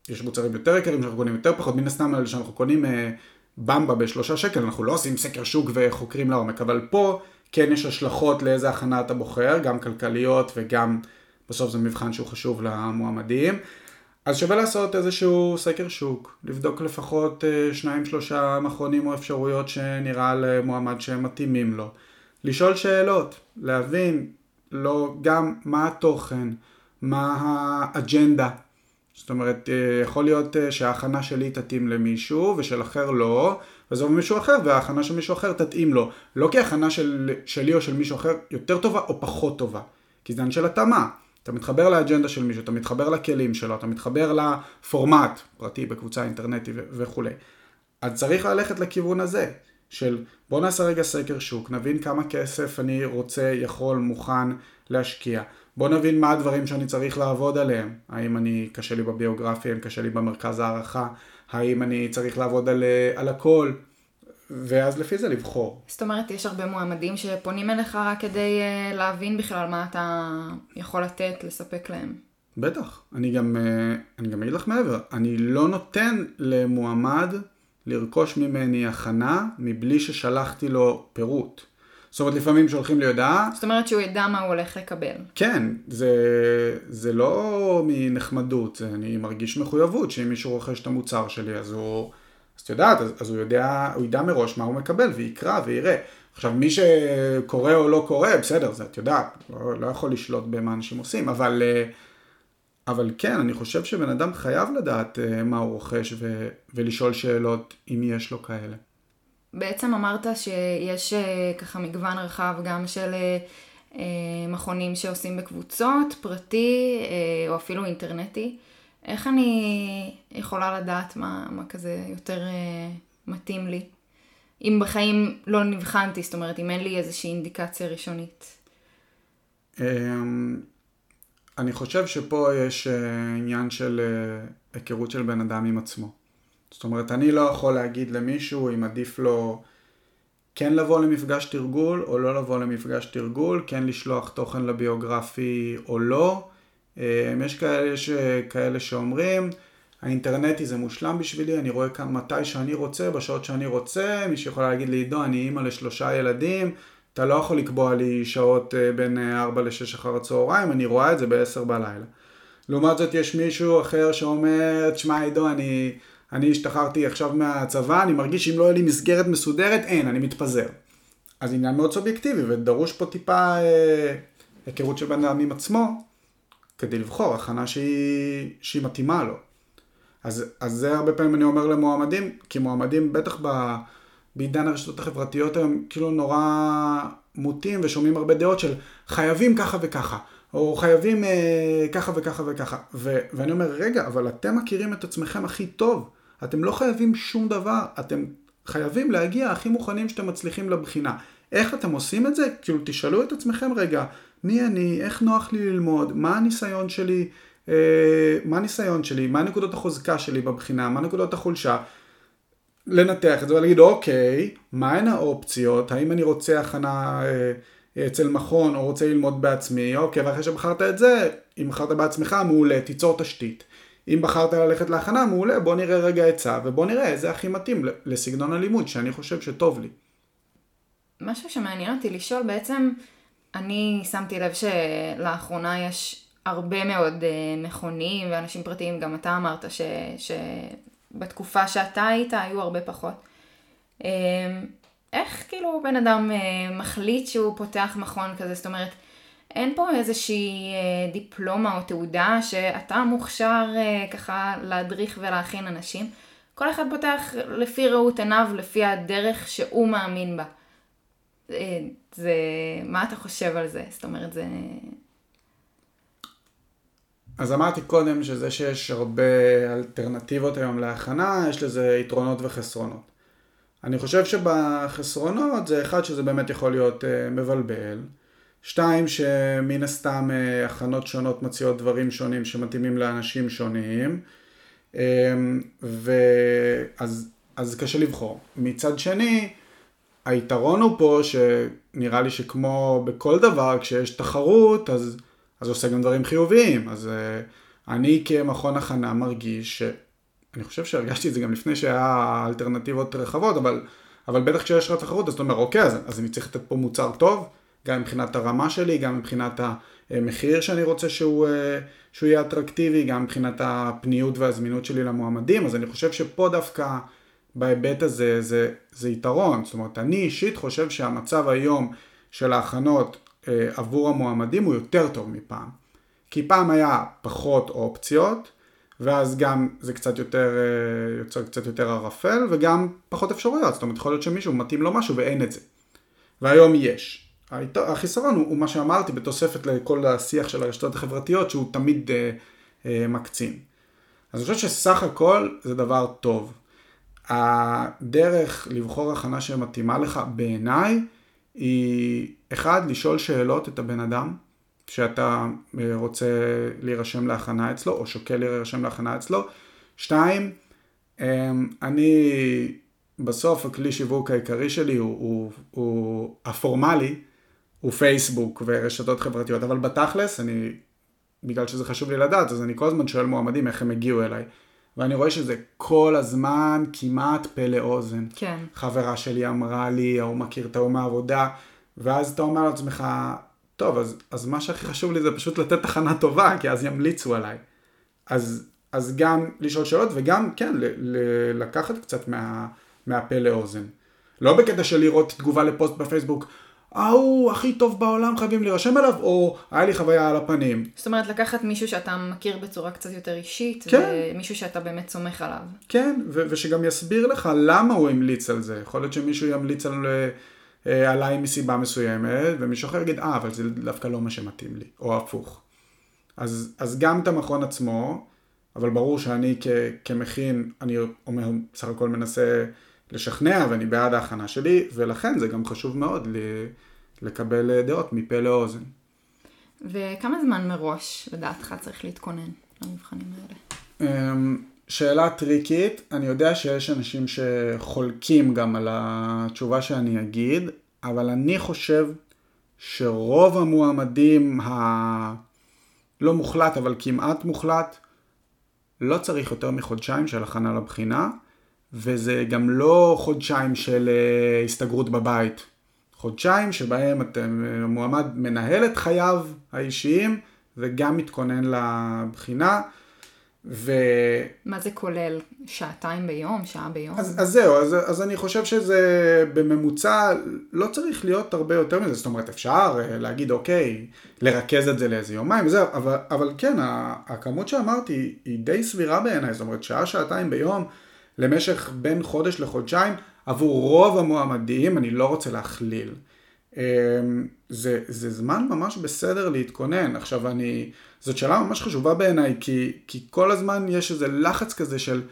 יש מוצרים יותר יקרים שאנחנו קונים יותר פחות, מן הסתם שאנחנו קונים אה, במבה בשלושה שקל, אנחנו לא עושים סקר שוק וחוקרים לעומק, אבל פה כן יש השלכות לאיזה הכנה אתה בוחר, גם כלכליות וגם בסוף זה מבחן שהוא חשוב למועמדים. אז שווה לעשות איזשהו סקר שוק, לבדוק לפחות אה, שניים שלושה מכונים או אפשרויות שנראה למועמד שהם מתאימים לו. לשאול שאלות, להבין לא גם מה התוכן, מה האג'נדה. זאת אומרת, אה, יכול להיות אה, שההכנה שלי תתאים למישהו ושל אחר לא, וזו מישהו אחר וההכנה של מישהו אחר תתאים לו. לא כי ההכנה של, שלי או של מישהו אחר יותר טובה או פחות טובה, כי זה עניין של התאמה. אתה מתחבר לאג'נדה של מישהו, אתה מתחבר לכלים שלו, אתה מתחבר לפורמט, פרטי, בקבוצה אינטרנטית וכולי. אז צריך ללכת לכיוון הזה, של בוא נעשה רגע סקר שוק, נבין כמה כסף אני רוצה, יכול, מוכן להשקיע. בוא נבין מה הדברים שאני צריך לעבוד עליהם. האם אני, קשה לי בביוגרפיה, האם קשה לי במרכז הערכה, האם אני צריך לעבוד על, על הכל, ואז לפי זה לבחור. זאת אומרת, יש הרבה מועמדים שפונים אליך רק כדי uh, להבין בכלל מה אתה יכול לתת, לספק להם. בטח. אני גם, uh, אני גם אגיד לך מעבר, אני לא נותן למועמד לרכוש ממני הכנה מבלי ששלחתי לו פירוט. זאת אומרת, לפעמים שולחים לי הודעה. זאת אומרת שהוא ידע מה הוא הולך לקבל. כן, זה, זה לא מנחמדות, זה, אני מרגיש מחויבות שאם מישהו רוכש את המוצר שלי, אז הוא, אז את יודעת, אז, אז הוא יודע, הוא ידע מראש מה הוא מקבל, ויקרא ויראה. עכשיו, מי שקורא או לא קורא, בסדר, זה את יודעת, לא, לא יכול לשלוט במה אנשים עושים, אבל, אבל כן, אני חושב שבן אדם חייב לדעת אה, מה הוא רוכש ו, ולשאול שאלות, אם יש לו כאלה. בעצם אמרת שיש אה, ככה מגוון רחב גם של אה, מכונים שעושים בקבוצות, פרטי או אפילו אינטרנטי. איך אני יכולה לדעת מה, מה כזה יותר מתאים לי? אם בחיים לא נבחנתי, זאת אומרת, אם אין לי איזושהי אינדיקציה ראשונית. אמ, אני חושב שפה יש עניין של היכרות של בן אדם עם עצמו. זאת אומרת, אני לא יכול להגיד למישהו אם עדיף לו כן לבוא למפגש תרגול או לא לבוא למפגש תרגול, כן לשלוח תוכן לביוגרפי או לא. אה, יש כאלה, יש כאלה שאומרים, האינטרנטי זה מושלם בשבילי, אני רואה כאן מתי שאני רוצה, בשעות שאני רוצה, מי שיכול להגיד לי, עידו, אני אימא לשלושה ילדים, אתה לא יכול לקבוע לי שעות אה, בין 4 אה, ל-6 אחר הצהריים, אני רואה את זה ב-10 בלילה. לעומת זאת יש מישהו אחר שאומר, תשמע עידו, אני... אני השתחררתי עכשיו מהצבא, אני מרגיש שאם לא יהיה לי מסגרת מסודרת, אין, אני מתפזר. אז עניין מאוד סובייקטיבי, ודרוש פה טיפה אה, היכרות של בן אדם עם עצמו, כדי לבחור הכנה שהיא, שהיא מתאימה לו. אז, אז זה הרבה פעמים אני אומר למועמדים, כי מועמדים בטח ב, בעידן הרשתות החברתיות הם כאילו נורא מוטים ושומעים הרבה דעות של חייבים ככה וככה, או חייבים אה, ככה וככה וככה. ו, ואני אומר, רגע, אבל אתם מכירים את עצמכם הכי טוב. אתם לא חייבים שום דבר, אתם חייבים להגיע הכי מוכנים שאתם מצליחים לבחינה. איך אתם עושים את זה? כאילו תשאלו את עצמכם רגע, מי אני, איך נוח לי ללמוד, מה הניסיון שלי, אה, מה הניסיון שלי, מה נקודות החוזקה שלי בבחינה, מה נקודות החולשה. לנתח את זה ולהגיד אוקיי, מהן האופציות, האם אני רוצה הכנה אה, אצל מכון או רוצה ללמוד בעצמי, אוקיי, ואחרי שבחרת את זה, אם בחרת בעצמך, מעולה, תיצור תשתית. אם בחרת ללכת להכנה, מעולה, בוא נראה רגע עצה, ובוא נראה איזה הכי מתאים לסגנון הלימוד שאני חושב שטוב לי. משהו שמעניין אותי לשאול, בעצם אני שמתי לב שלאחרונה יש הרבה מאוד אה, מכונים ואנשים פרטיים, גם אתה אמרת ש, שבתקופה שאתה היית היו הרבה פחות. אה, איך כאילו בן אדם אה, מחליט שהוא פותח מכון כזה, זאת אומרת, אין פה איזושהי אה, דיפלומה או תעודה שאתה מוכשר אה, ככה להדריך ולהכין אנשים. כל אחד פותח לפי ראות עיניו, לפי הדרך שהוא מאמין בה. אה, זה, מה אתה חושב על זה? זאת אומרת, זה... אז אמרתי קודם שזה שיש הרבה אלטרנטיבות היום להכנה, יש לזה יתרונות וחסרונות. אני חושב שבחסרונות זה אחד שזה באמת יכול להיות מבלבל. שתיים, שמן הסתם אה, הכנות שונות מציעות דברים שונים שמתאימים לאנשים שונים. אמ, ואז אז קשה לבחור. מצד שני, היתרון הוא פה שנראה לי שכמו בכל דבר, כשיש תחרות, אז, אז עושה גם דברים חיוביים. אז uh, אני כמכון הכנה מרגיש ש... אני חושב שהרגשתי את זה גם לפני שהיה אלטרנטיבות רחבות, אבל, אבל בטח כשיש לך תחרות, אז אתה אומר, אוקיי, אז, אז אני צריך לתת פה מוצר טוב, גם מבחינת הרמה שלי, גם מבחינת המחיר שאני רוצה שהוא, אה, שהוא יהיה אטרקטיבי, גם מבחינת הפניות והזמינות שלי למועמדים, אז אני חושב שפה דווקא בהיבט הזה זה, זה יתרון, זאת אומרת אני אישית חושב שהמצב היום של ההכנות אה, עבור המועמדים הוא יותר טוב מפעם, כי פעם היה פחות אופציות, ואז גם זה קצת יותר, אה, יוצר קצת יותר ערפל, וגם פחות אפשרויות, זאת אומרת יכול להיות שמישהו מתאים לו משהו ואין את זה, והיום יש. החיסרון הוא, הוא מה שאמרתי בתוספת לכל השיח של הרשתות החברתיות שהוא תמיד אה, אה, מקצין. אז אני חושב שסך הכל זה דבר טוב. הדרך לבחור הכנה שמתאימה לך בעיניי היא אחד, לשאול שאלות את הבן אדם שאתה אה, רוצה להירשם להכנה אצלו או שוקל להירשם להכנה אצלו. שתיים, אמ, אני בסוף הכלי שיווק העיקרי שלי הוא, הוא, הוא הפורמלי, הוא פייסבוק ורשתות חברתיות, אבל בתכלס אני, בגלל שזה חשוב לי לדעת, אז אני כל הזמן שואל מועמדים איך הם הגיעו אליי. ואני רואה שזה כל הזמן כמעט פה לאוזן. כן. חברה שלי אמרה לי, ההוא מכיר את ההוא מהעבודה, ואז אתה אומר לעצמך, טוב, אז, אז מה שהכי חשוב לי זה פשוט לתת תחנה טובה, כי אז ימליצו עליי. אז, אז גם לשאול שאלות, וגם, כן, ל, ל, לקחת קצת מה, מהפה לאוזן. לא בקטע של לראות תגובה לפוסט בפייסבוק, ההוא הכי טוב בעולם חייבים להירשם אליו, או היה לי חוויה על הפנים. זאת אומרת, לקחת מישהו שאתה מכיר בצורה קצת יותר אישית, כן. ומישהו שאתה באמת סומך עליו. כן, ו- ושגם יסביר לך למה הוא המליץ על זה. יכול להיות שמישהו ימליץ על, אה, עליי מסיבה מסוימת, ומישהו אחר יגיד, אה, אבל זה דווקא לא מה שמתאים לי, או הפוך. אז, אז גם את המכון עצמו, אבל ברור שאני כ- כמכין, אני אומר, בסך הכל מנסה לשכנע, ואני בעד ההכנה שלי, ולכן זה גם חשוב מאוד לקבל דעות מפה לאוזן. וכמה זמן מראש, לדעתך, צריך להתכונן למבחנים האלה? אמ, שאלה טריקית, אני יודע שיש אנשים שחולקים גם על התשובה שאני אגיד, אבל אני חושב שרוב המועמדים הלא מוחלט, אבל כמעט מוחלט, לא צריך יותר מחודשיים של הכנה לבחינה, וזה גם לא חודשיים של אה, הסתגרות בבית. חודשיים שבהם אתם, המועמד מנהל את חייו האישיים וגם מתכונן לבחינה. ו... מה זה כולל? שעתיים ביום? שעה ביום? אז, אז זהו, אז, אז אני חושב שזה בממוצע לא צריך להיות הרבה יותר מזה, זאת אומרת אפשר אה, להגיד אוקיי, לרכז את זה לאיזה יומיים וזהו, אבל, אבל כן, הכמות שאמרתי היא די סבירה בעיניי, זאת אומרת שעה, שעתיים ביום למשך בין חודש לחודשיים, עבור רוב המועמדים, אני לא רוצה להכליל. אמ, זה, זה זמן ממש בסדר להתכונן. עכשיו אני, זאת שאלה ממש חשובה בעיניי, כי, כי כל הזמן יש איזה לחץ כזה של,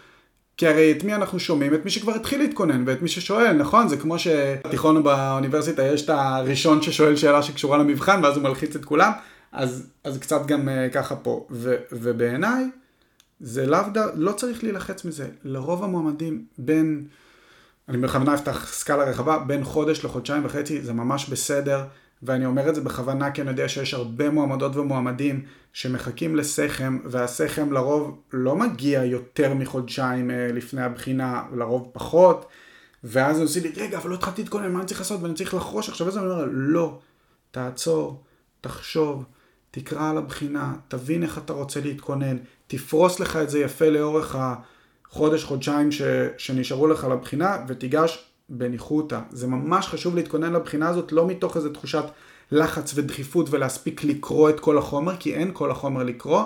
כי הרי את מי אנחנו שומעים? את מי שכבר התחיל להתכונן ואת מי ששואל, נכון? זה כמו שבתיכון או באוניברסיטה יש את הראשון ששואל שאלה שקשורה למבחן ואז הוא מלחיץ את כולם, אז, אז קצת גם uh, ככה פה. ו, ובעיניי, זה לאו ד... לא צריך להילחץ מזה. לרוב המועמדים בין... אני בכוונה אפתח סקאלה רחבה, בין חודש לחודשיים וחצי זה ממש בסדר, ואני אומר את זה בכוונה כי אני יודע שיש הרבה מועמדות ומועמדים שמחכים לסכם, והסכם לרוב לא מגיע יותר מחודשיים אה, לפני הבחינה, לרוב פחות, ואז הם עושים לי, רגע, אבל לא התחלתי להתכונן, מה אני צריך לעשות? ואני צריך לחרוש עכשיו איזה, אני אומר, לא, תעצור, תחשוב, תקרא על הבחינה, תבין איך אתה רוצה להתכונן, תפרוס לך את זה יפה לאורך ה... חודש, חודשיים ש, שנשארו לך לבחינה ותיגש בניחותא. זה ממש חשוב להתכונן לבחינה הזאת, לא מתוך איזו תחושת לחץ ודחיפות ולהספיק לקרוא את כל החומר, כי אין כל החומר לקרוא,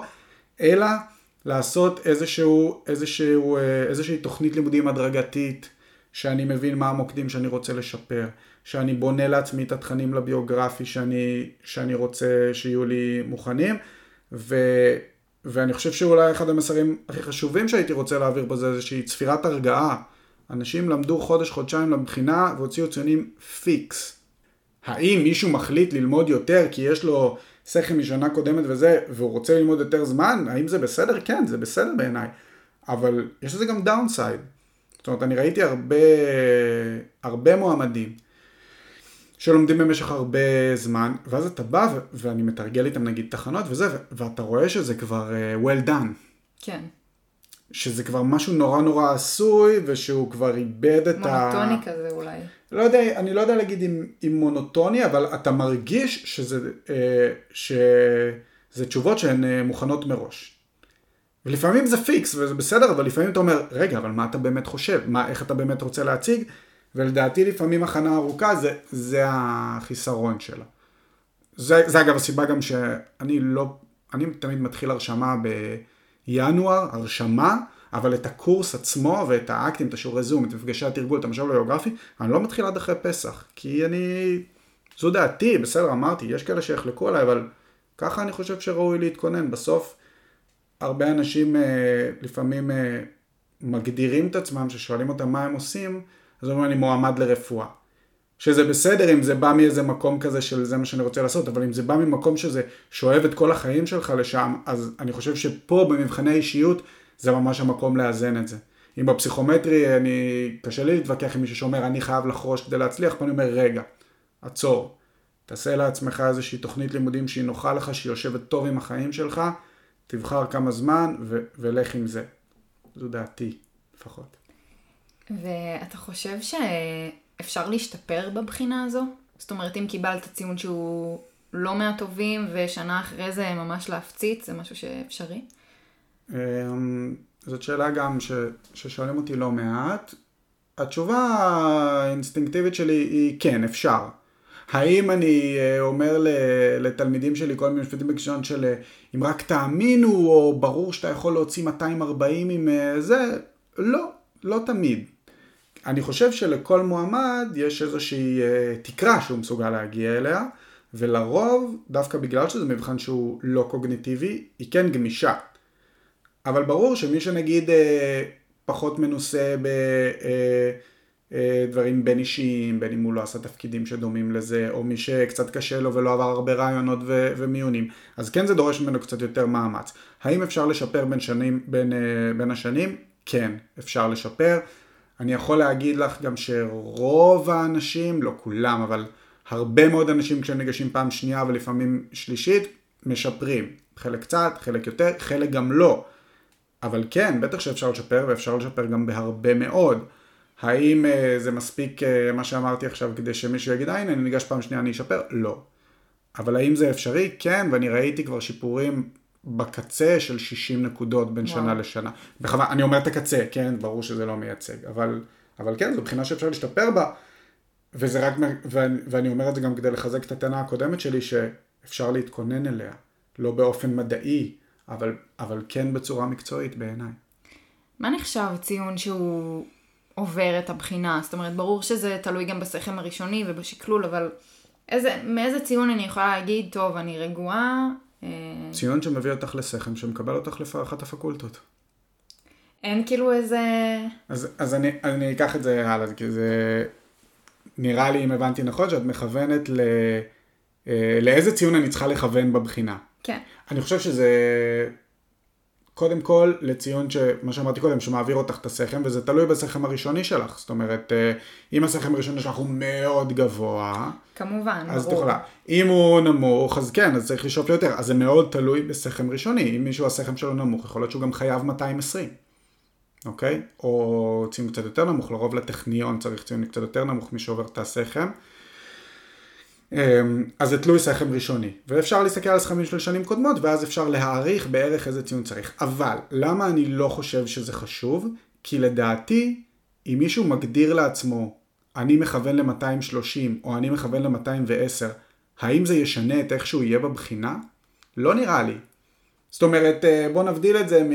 אלא לעשות איזשהו, איזשהו, אה, איזושהי תוכנית לימודים הדרגתית, שאני מבין מה המוקדים שאני רוצה לשפר, שאני בונה לעצמי את התכנים לביוגרפי שאני, שאני רוצה שיהיו לי מוכנים, ו... ואני חושב שאולי אחד המסרים הכי חשובים שהייתי רוצה להעביר בזה זה איזושהי צפירת הרגעה. אנשים למדו חודש, חודשיים לבחינה והוציאו ציונים פיקס. האם מישהו מחליט ללמוד יותר כי יש לו שכל משנה קודמת וזה, והוא רוצה ללמוד יותר זמן? האם זה בסדר? כן, זה בסדר בעיניי. אבל יש לזה גם downside. זאת אומרת, אני ראיתי הרבה, הרבה מועמדים שלומדים במשך הרבה זמן, ואז אתה בא ו- ואני מתרגל איתם נגיד תחנות וזה, ו- ואתה רואה שזה כבר uh, well done. כן. שזה כבר משהו נורא נורא עשוי, ושהוא כבר איבד את ה... מונוטוני כזה אולי. לא יודע, אני לא יודע להגיד אם, אם מונוטוני, אבל אתה מרגיש שזה, אה, שזה תשובות שהן אה, מוכנות מראש. ולפעמים זה פיקס וזה בסדר, אבל לפעמים אתה אומר, רגע, אבל מה אתה באמת חושב? מה, איך אתה באמת רוצה להציג? ולדעתי לפעמים הכנה ארוכה זה, זה החיסרון שלה. זה, זה אגב הסיבה גם שאני לא, אני תמיד מתחיל הרשמה בינואר, הרשמה, אבל את הקורס עצמו ואת האקטים, את השיעורי זום, את מפגשי התרגול, את המשאב הגיאוגרפי, אני לא מתחיל עד אחרי פסח, כי אני, זו דעתי, בסדר, אמרתי, יש כאלה שיחלקו עליי, אבל ככה אני חושב שראוי להתכונן. בסוף, הרבה אנשים אה, לפעמים אה, מגדירים את עצמם, ששואלים אותם מה הם עושים, אז אומרים אני מועמד לרפואה. שזה בסדר אם זה בא מאיזה מקום כזה של זה מה שאני רוצה לעשות, אבל אם זה בא ממקום שזה שואב את כל החיים שלך לשם, אז אני חושב שפה במבחני אישיות זה ממש המקום לאזן את זה. אם בפסיכומטרי אני, קשה לי להתווכח עם מישהו שאומר אני חייב לחרוש כדי להצליח, פה אני אומר רגע, עצור, תעשה לעצמך איזושהי תוכנית לימודים שהיא נוחה לך, שהיא יושבת טוב עם החיים שלך, תבחר כמה זמן ו- ולך עם זה. זו דעתי, לפחות. ואתה חושב שאפשר להשתפר בבחינה הזו? זאת אומרת, אם קיבלת ציון שהוא לא מהטובים ושנה אחרי זה ממש להפציץ, זה משהו שאפשרי? אמ, זאת שאלה גם ש, ששואלים אותי לא מעט. התשובה האינסטינקטיבית שלי היא כן, אפשר. האם אני אה, אומר לתלמידים שלי כל מיני משפטים בקשון של אה, אם רק תאמינו או ברור שאתה יכול להוציא 240 עם אה, זה? לא, לא תמיד. אני חושב שלכל מועמד יש איזושהי תקרה שהוא מסוגל להגיע אליה ולרוב, דווקא בגלל שזה מבחן שהוא לא קוגניטיבי, היא כן גמישה. אבל ברור שמי שנגיד פחות מנוסה ב... אה, בין אישיים, בין אם הוא לא עשה תפקידים שדומים לזה, או מי שקצת קשה לו ולא עבר הרבה רעיונות ו- ומיונים. אז כן זה דורש ממנו קצת יותר מאמץ. האם אפשר לשפר בין, שנים, בין, אה, בין השנים? כן, אפשר לשפר. אני יכול להגיד לך גם שרוב האנשים, לא כולם, אבל הרבה מאוד אנשים כשהם ניגשים פעם שנייה ולפעמים שלישית, משפרים. חלק קצת, חלק יותר, חלק גם לא. אבל כן, בטח שאפשר לשפר, ואפשר לשפר גם בהרבה מאוד. האם uh, זה מספיק uh, מה שאמרתי עכשיו כדי שמישהו יגיד, הנה אני ניגש פעם שנייה אני אשפר? לא. אבל האם זה אפשרי? כן, ואני ראיתי כבר שיפורים בקצה של 60 נקודות בין וואו. שנה לשנה. בכוונה, אני אומר את הקצה, כן, ברור שזה לא מייצג, אבל, אבל כן, זו בחינה שאפשר להשתפר בה, וזה רק, ואני, ואני אומר את זה גם כדי לחזק את הטענה הקודמת שלי, שאפשר להתכונן אליה, לא באופן מדעי, אבל, אבל כן בצורה מקצועית בעיניי. מה נחשב ציון שהוא עובר את הבחינה. זאת אומרת, ברור שזה תלוי גם בסכם הראשוני ובשקלול, אבל איזה, מאיזה ציון אני יכולה להגיד, טוב, אני רגועה. אה, ציון שמביא אותך לסכם, שמקבל אותך לאחת הפקולטות. אין כאילו איזה... אז, אז אני, אני אקח את זה הלאה, כי זה נראה לי, אם הבנתי נכון, שאת מכוונת ל... אה, לאיזה ציון אני צריכה לכוון בבחינה. כן. אני חושב שזה קודם כל לציון שמה שאמרתי קודם שמעביר אותך את הסכם וזה תלוי בסכם הראשוני שלך. זאת אומרת אה, אם הסכם הראשוני שלך הוא מאוד גבוה כמובן אז ברור. תוכלה אם הוא נמוך אז כן אז צריך לשאוף ליותר. אז זה מאוד תלוי בסכם ראשוני. אם מישהו הסכם שלו נמוך יכול להיות שהוא גם חייב 220 אוקיי? או ציון קצת יותר נמוך. לרוב לטכניון צריך ציון קצת יותר נמוך מי שעובר את הסכם אז זה תלוי סכם ראשוני, ואפשר להסתכל על סכמים של שנים קודמות, ואז אפשר להעריך בערך איזה ציון צריך. אבל, למה אני לא חושב שזה חשוב? כי לדעתי, אם מישהו מגדיר לעצמו, אני מכוון ל-230, או אני מכוון ל-210, האם זה ישנה את איך שהוא יהיה בבחינה? לא נראה לי. זאת אומרת, אה, בוא נבדיל את זה מ...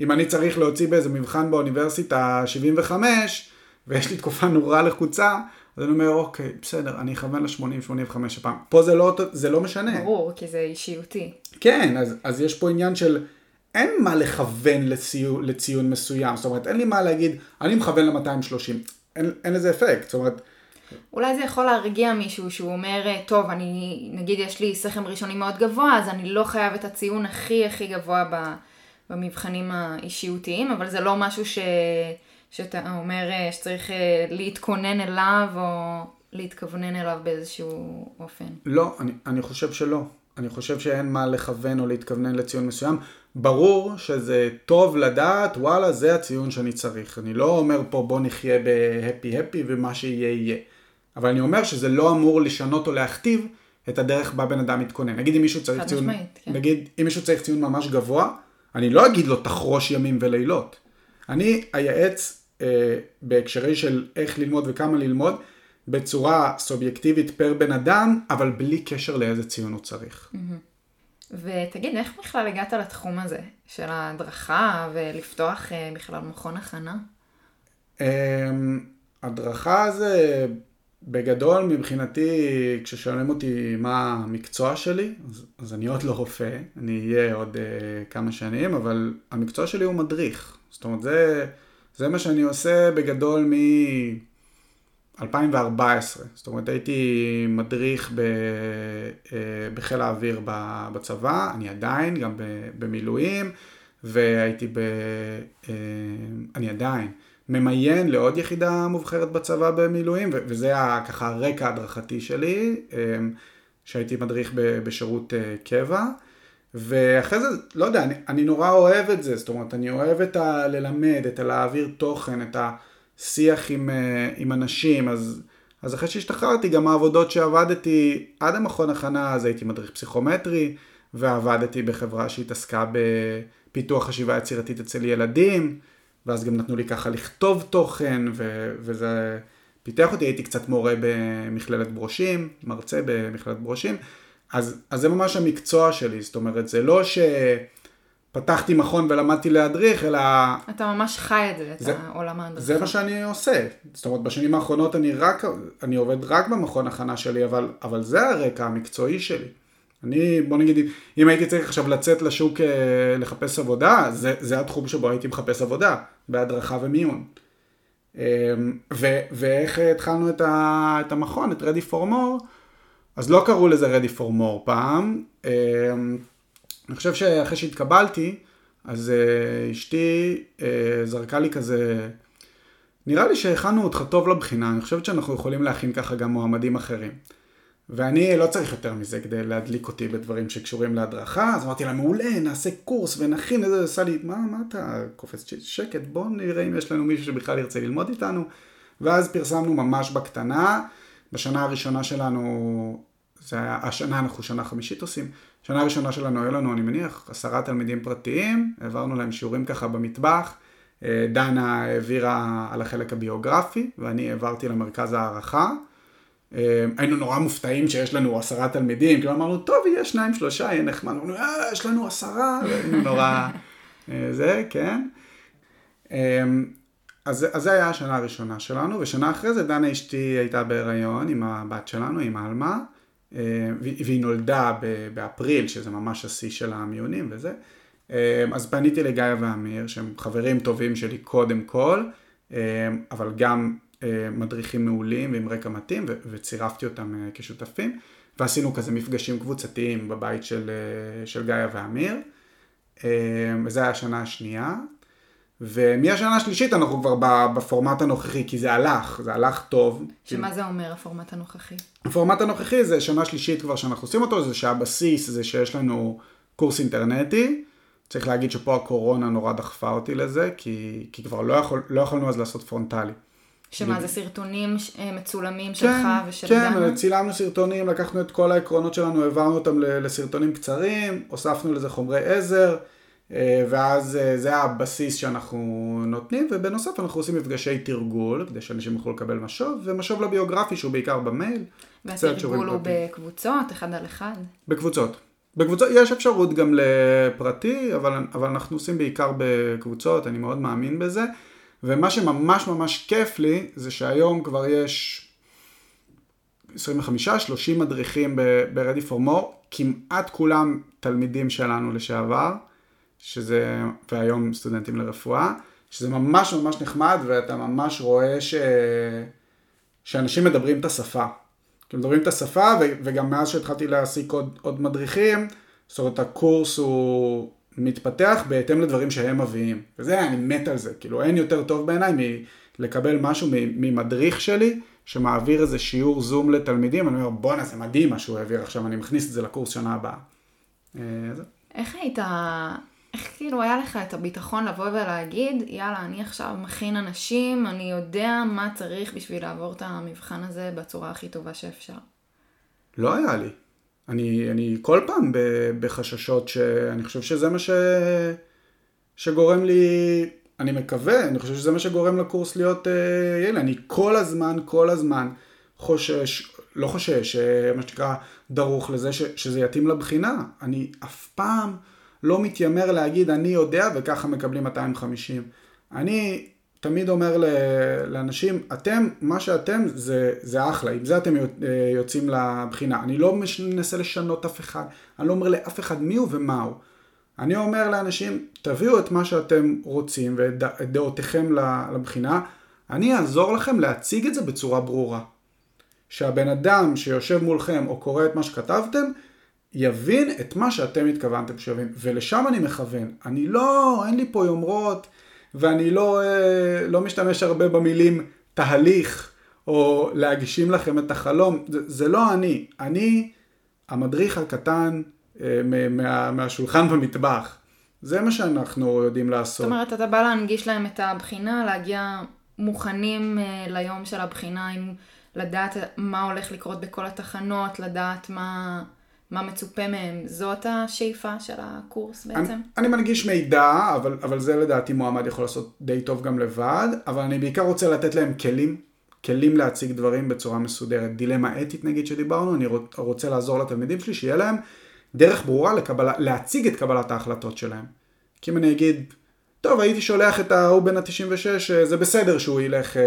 אם אני צריך להוציא באיזה מבחן באוניברסיטה 75, ויש לי תקופה נורא לחוצה, אז אני אומר, אוקיי, בסדר, אני אכוון ל-80-85 הפעם. פה זה לא, זה לא משנה. ברור, כי זה אישיותי. כן, אז, אז יש פה עניין של אין מה לכוון לציון, לציון מסוים. זאת אומרת, אין לי מה להגיד, אני מכוון ל-230. אין, אין לזה אפקט. זאת אומרת... אולי זה יכול להרגיע מישהו שהוא אומר, טוב, אני, נגיד יש לי סכם ראשוני מאוד גבוה, אז אני לא חייב את הציון הכי הכי גבוה במבחנים האישיותיים, אבל זה לא משהו ש... שאתה אומר אה, שצריך אה, להתכונן אליו או להתכוונן אליו באיזשהו אופן? לא, אני, אני חושב שלא. אני חושב שאין מה לכוון או להתכוונן לציון מסוים. ברור שזה טוב לדעת, וואלה, זה הציון שאני צריך. אני לא אומר פה בוא נחיה בהפי-הפי ומה שיהיה יהיה. אבל אני אומר שזה לא אמור לשנות או להכתיב את הדרך בה בן אדם מתכונן. נגיד אם מישהו צריך ציון, משמעית, כן. נגיד אם מישהו צריך ציון ממש גבוה, אני לא אגיד לו תחרוש ימים ולילות. אני אייעץ בהקשרי של איך ללמוד וכמה ללמוד, בצורה סובייקטיבית פר בן אדם, אבל בלי קשר לאיזה ציון הוא צריך. ותגיד, איך בכלל הגעת לתחום הזה של ההדרכה ולפתוח אה, בכלל מכון הכנה? אמ, הדרכה זה בגדול מבחינתי, כששואלים אותי מה המקצוע שלי, אז, אז אני עוד לא רופא, אני אהיה עוד uh, כמה שנים, אבל המקצוע שלי הוא מדריך. זאת אומרת, זה זה מה שאני עושה בגדול מ-2014. זאת אומרת, הייתי מדריך ב... אה, בחיל האוויר בצבא, אני עדיין, גם במילואים, והייתי ב... אה, אני עדיין ממיין לעוד יחידה מובחרת בצבא במילואים, וזה היה ככה הרקע ההדרכתי שלי, אה, שהייתי מדריך בשירות קבע. ואחרי זה, לא יודע, אני, אני נורא אוהב את זה, זאת אומרת, אני אוהב את ה... ללמד, את הלהעביר תוכן, את השיח עם, אה, עם אנשים, אז, אז אחרי שהשתחררתי, גם העבודות שעבדתי עד המכון הכנה, אז הייתי מדריך פסיכומטרי, ועבדתי בחברה שהתעסקה בפיתוח חשיבה יצירתית אצל ילדים, ואז גם נתנו לי ככה לכתוב תוכן, ו, וזה פיתח אותי, הייתי קצת מורה במכללת ברושים, מרצה במכללת ברושים. אז, אז זה ממש המקצוע שלי, זאת אומרת, זה לא שפתחתי מכון ולמדתי להדריך, אלא... אתה ממש חי את זה, את העולם ההדרכה. זה מה שאני עושה. זאת אומרת, בשנים האחרונות אני רק, אני עובד רק במכון הכנה שלי, אבל, אבל זה הרקע המקצועי שלי. אני, בוא נגיד, אם הייתי צריך עכשיו לצאת לשוק אה, לחפש עבודה, זה, זה התחום שבו הייתי מחפש עבודה, בהדרכה ומיון. אמ, ו, ואיך התחלנו את, ה, את המכון, את Ready for More, אז לא קראו לזה Ready for More פעם. אמ, אני חושב שאחרי שהתקבלתי, אז אה, אשתי אה, זרקה לי כזה, נראה לי שהכנו אותך טוב לבחינה, אני חושבת שאנחנו יכולים להכין ככה גם מועמדים אחרים. ואני לא צריך יותר מזה כדי להדליק אותי בדברים שקשורים להדרכה, אז אמרתי לה, מעולה, נעשה קורס ונכין, איזה עשה לי, מה, מה אתה קופץ שקט, בוא נראה אם יש לנו מישהו שבכלל ירצה ללמוד איתנו. ואז פרסמנו ממש בקטנה, בשנה הראשונה שלנו, זה היה, השנה אנחנו שנה חמישית עושים, שנה הראשונה שלנו היו לנו, אני מניח, עשרה תלמידים פרטיים, העברנו להם שיעורים ככה במטבח, אה, דנה העבירה על החלק הביוגרפי, ואני העברתי למרכז הערכה. אה, היינו נורא מופתעים שיש לנו עשרה תלמידים, כאילו אמרנו, טוב, יהיה שניים, שלושה, יהיה נחמד, אמרנו, אה, יש לנו עשרה, והיינו נורא, אה, זה, כן. אז, אז זה היה השנה הראשונה שלנו, ושנה אחרי זה דנה אשתי הייתה בהיריון עם הבת שלנו, עם עלמה, והיא נולדה באפריל, שזה ממש השיא של המיונים וזה. אה, אז פניתי לגיא ואמיר, שהם חברים טובים שלי קודם כל, אה, אבל גם מדריכים מעולים ועם רקע מתאים, וצירפתי אותם כשותפים, ועשינו כזה מפגשים קבוצתיים בבית של, של גיא ואמיר. וזו הייתה השנה השנייה. ומהשנה השלישית אנחנו כבר בפורמט הנוכחי, כי זה הלך, זה הלך טוב. שמה. זה אומר הפורמט הנוכחי? הפורמט הנוכחי זה שנה שלישית כבר שאנחנו עושים אותו, זה שהבסיס זה שיש לנו קורס אינטרנטי. צריך להגיד שפה הקורונה נורא דחפה אותי לזה, כי, כי כבר לא, יכול, לא יכולנו אז לעשות פרונטלי. שמה, זה סרטונים אה, מצולמים שלך כן, ושל כן, דנה? כן, צילמנו סרטונים, לקחנו את כל העקרונות שלנו, העברנו אותם לסרטונים קצרים, הוספנו לזה חומרי עזר. אה, ואז אה, זה הבסיס שאנחנו נותנים, ובנוסף אנחנו עושים מפגשי תרגול, כדי שאנשים יוכלו לקבל משוב, ומשוב לביוגרפי שהוא בעיקר במייל. והתרגול הוא בקבוצות, אחד על אחד? בקבוצות. בקבוצות, יש אפשרות גם לפרטי, אבל, אבל אנחנו עושים בעיקר בקבוצות, אני מאוד מאמין בזה. ומה שממש ממש כיף לי, זה שהיום כבר יש 25-30 מדריכים ב-Ready for More, כמעט כולם תלמידים שלנו לשעבר. שזה, והיום סטודנטים לרפואה, שזה ממש ממש נחמד ואתה ממש רואה ש... שאנשים מדברים את השפה. כי מדברים את השפה ו... וגם מאז שהתחלתי להעסיק עוד, עוד מדריכים, זאת אומרת הקורס הוא מתפתח בהתאם לדברים שהם מביאים. וזה, אני מת על זה, כאילו אין יותר טוב בעיניי מלקבל משהו ממדריך שלי שמעביר איזה שיעור זום לתלמידים, אני אומר בואנה זה מדהים מה שהוא העביר עכשיו, אני מכניס את זה לקורס שנה הבאה. אה, איך היית איך כאילו היה לך את הביטחון לבוא ולהגיד, יאללה, אני עכשיו מכין אנשים, אני יודע מה צריך בשביל לעבור את המבחן הזה בצורה הכי טובה שאפשר? לא היה לי. אני, אני כל פעם בחששות שאני חושב שזה מה ש... שגורם לי, אני מקווה, אני חושב שזה מה שגורם לקורס להיות אה. אני כל הזמן, כל הזמן חושש, לא חושש, אה, מה שנקרא דרוך לזה ש, שזה יתאים לבחינה. אני אף פעם... לא מתיימר להגיד אני יודע וככה מקבלים 250. אני תמיד אומר לאנשים, אתם, מה שאתם זה, זה אחלה, עם זה אתם יוצאים לבחינה. אני לא מנסה לשנות אף אחד, אני לא אומר לאף אחד מי הוא ומה הוא. אני אומר לאנשים, תביאו את מה שאתם רוצים ואת דעותיכם לבחינה, אני אעזור לכם להציג את זה בצורה ברורה. שהבן אדם שיושב מולכם או קורא את מה שכתבתם, יבין את מה שאתם התכוונתם שיבין, ולשם אני מכוון. אני לא, אין לי פה יומרות, ואני לא, אה, לא משתמש הרבה במילים תהליך, או להגשים לכם את החלום, זה, זה לא אני. אני המדריך הקטן אה, מה, מהשולחן במטבח. זה מה שאנחנו יודעים לעשות. זאת אומרת, אתה בא להנגיש להם את הבחינה, להגיע מוכנים אה, ליום של הבחינה, עם לדעת מה הולך לקרות בכל התחנות, לדעת מה... מה מצופה מהם, זאת השאיפה של הקורס בעצם? אני, אני מנגיש מידע, אבל, אבל זה לדעתי מועמד יכול לעשות די טוב גם לבד, אבל אני בעיקר רוצה לתת להם כלים, כלים להציג דברים בצורה מסודרת. דילמה אתית נגיד שדיברנו, אני רוצה לעזור לתלמידים שלי, שיהיה להם דרך ברורה לקבלה, להציג את קבלת ההחלטות שלהם. כי אם אני אגיד, טוב, הייתי שולח את ההוא בן ה-96, זה בסדר שהוא ילך אה,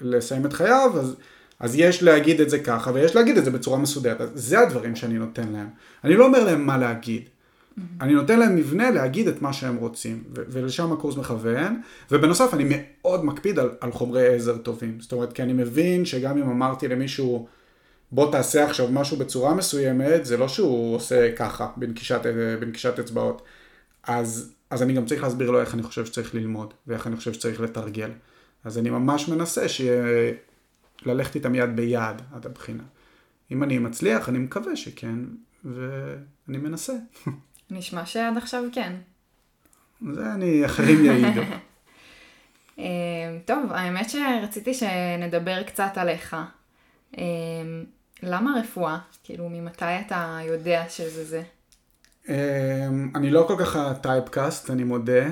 לסיים את חייו, אז... אז יש להגיד את זה ככה, ויש להגיד את זה בצורה מסודרת. אז זה הדברים שאני נותן להם. אני לא אומר להם מה להגיד. Mm-hmm. אני נותן להם מבנה להגיד את מה שהם רוצים, ו- ולשם הקורס מכוון, ובנוסף אני מאוד מקפיד על, על חומרי עזר טובים. זאת אומרת, כי אני מבין שגם אם אמרתי למישהו, בוא תעשה עכשיו משהו בצורה מסוימת, זה לא שהוא עושה ככה, בנקישת, בנקישת אצבעות. אז, אז אני גם צריך להסביר לו איך אני חושב שצריך ללמוד, ואיך אני חושב שצריך לתרגל. אז אני ממש מנסה שיהיה ללכת איתם יד ביד עד הבחינה. אם אני מצליח, אני מקווה שכן, ואני מנסה. נשמע שעד עכשיו כן. זה אני, אחרים יעידו. אה, טוב, האמת שרציתי שנדבר קצת עליך. אה, למה רפואה? כאילו, ממתי אתה יודע שזה זה? אה, אני לא כל כך הטייפקאסט, אני מודה.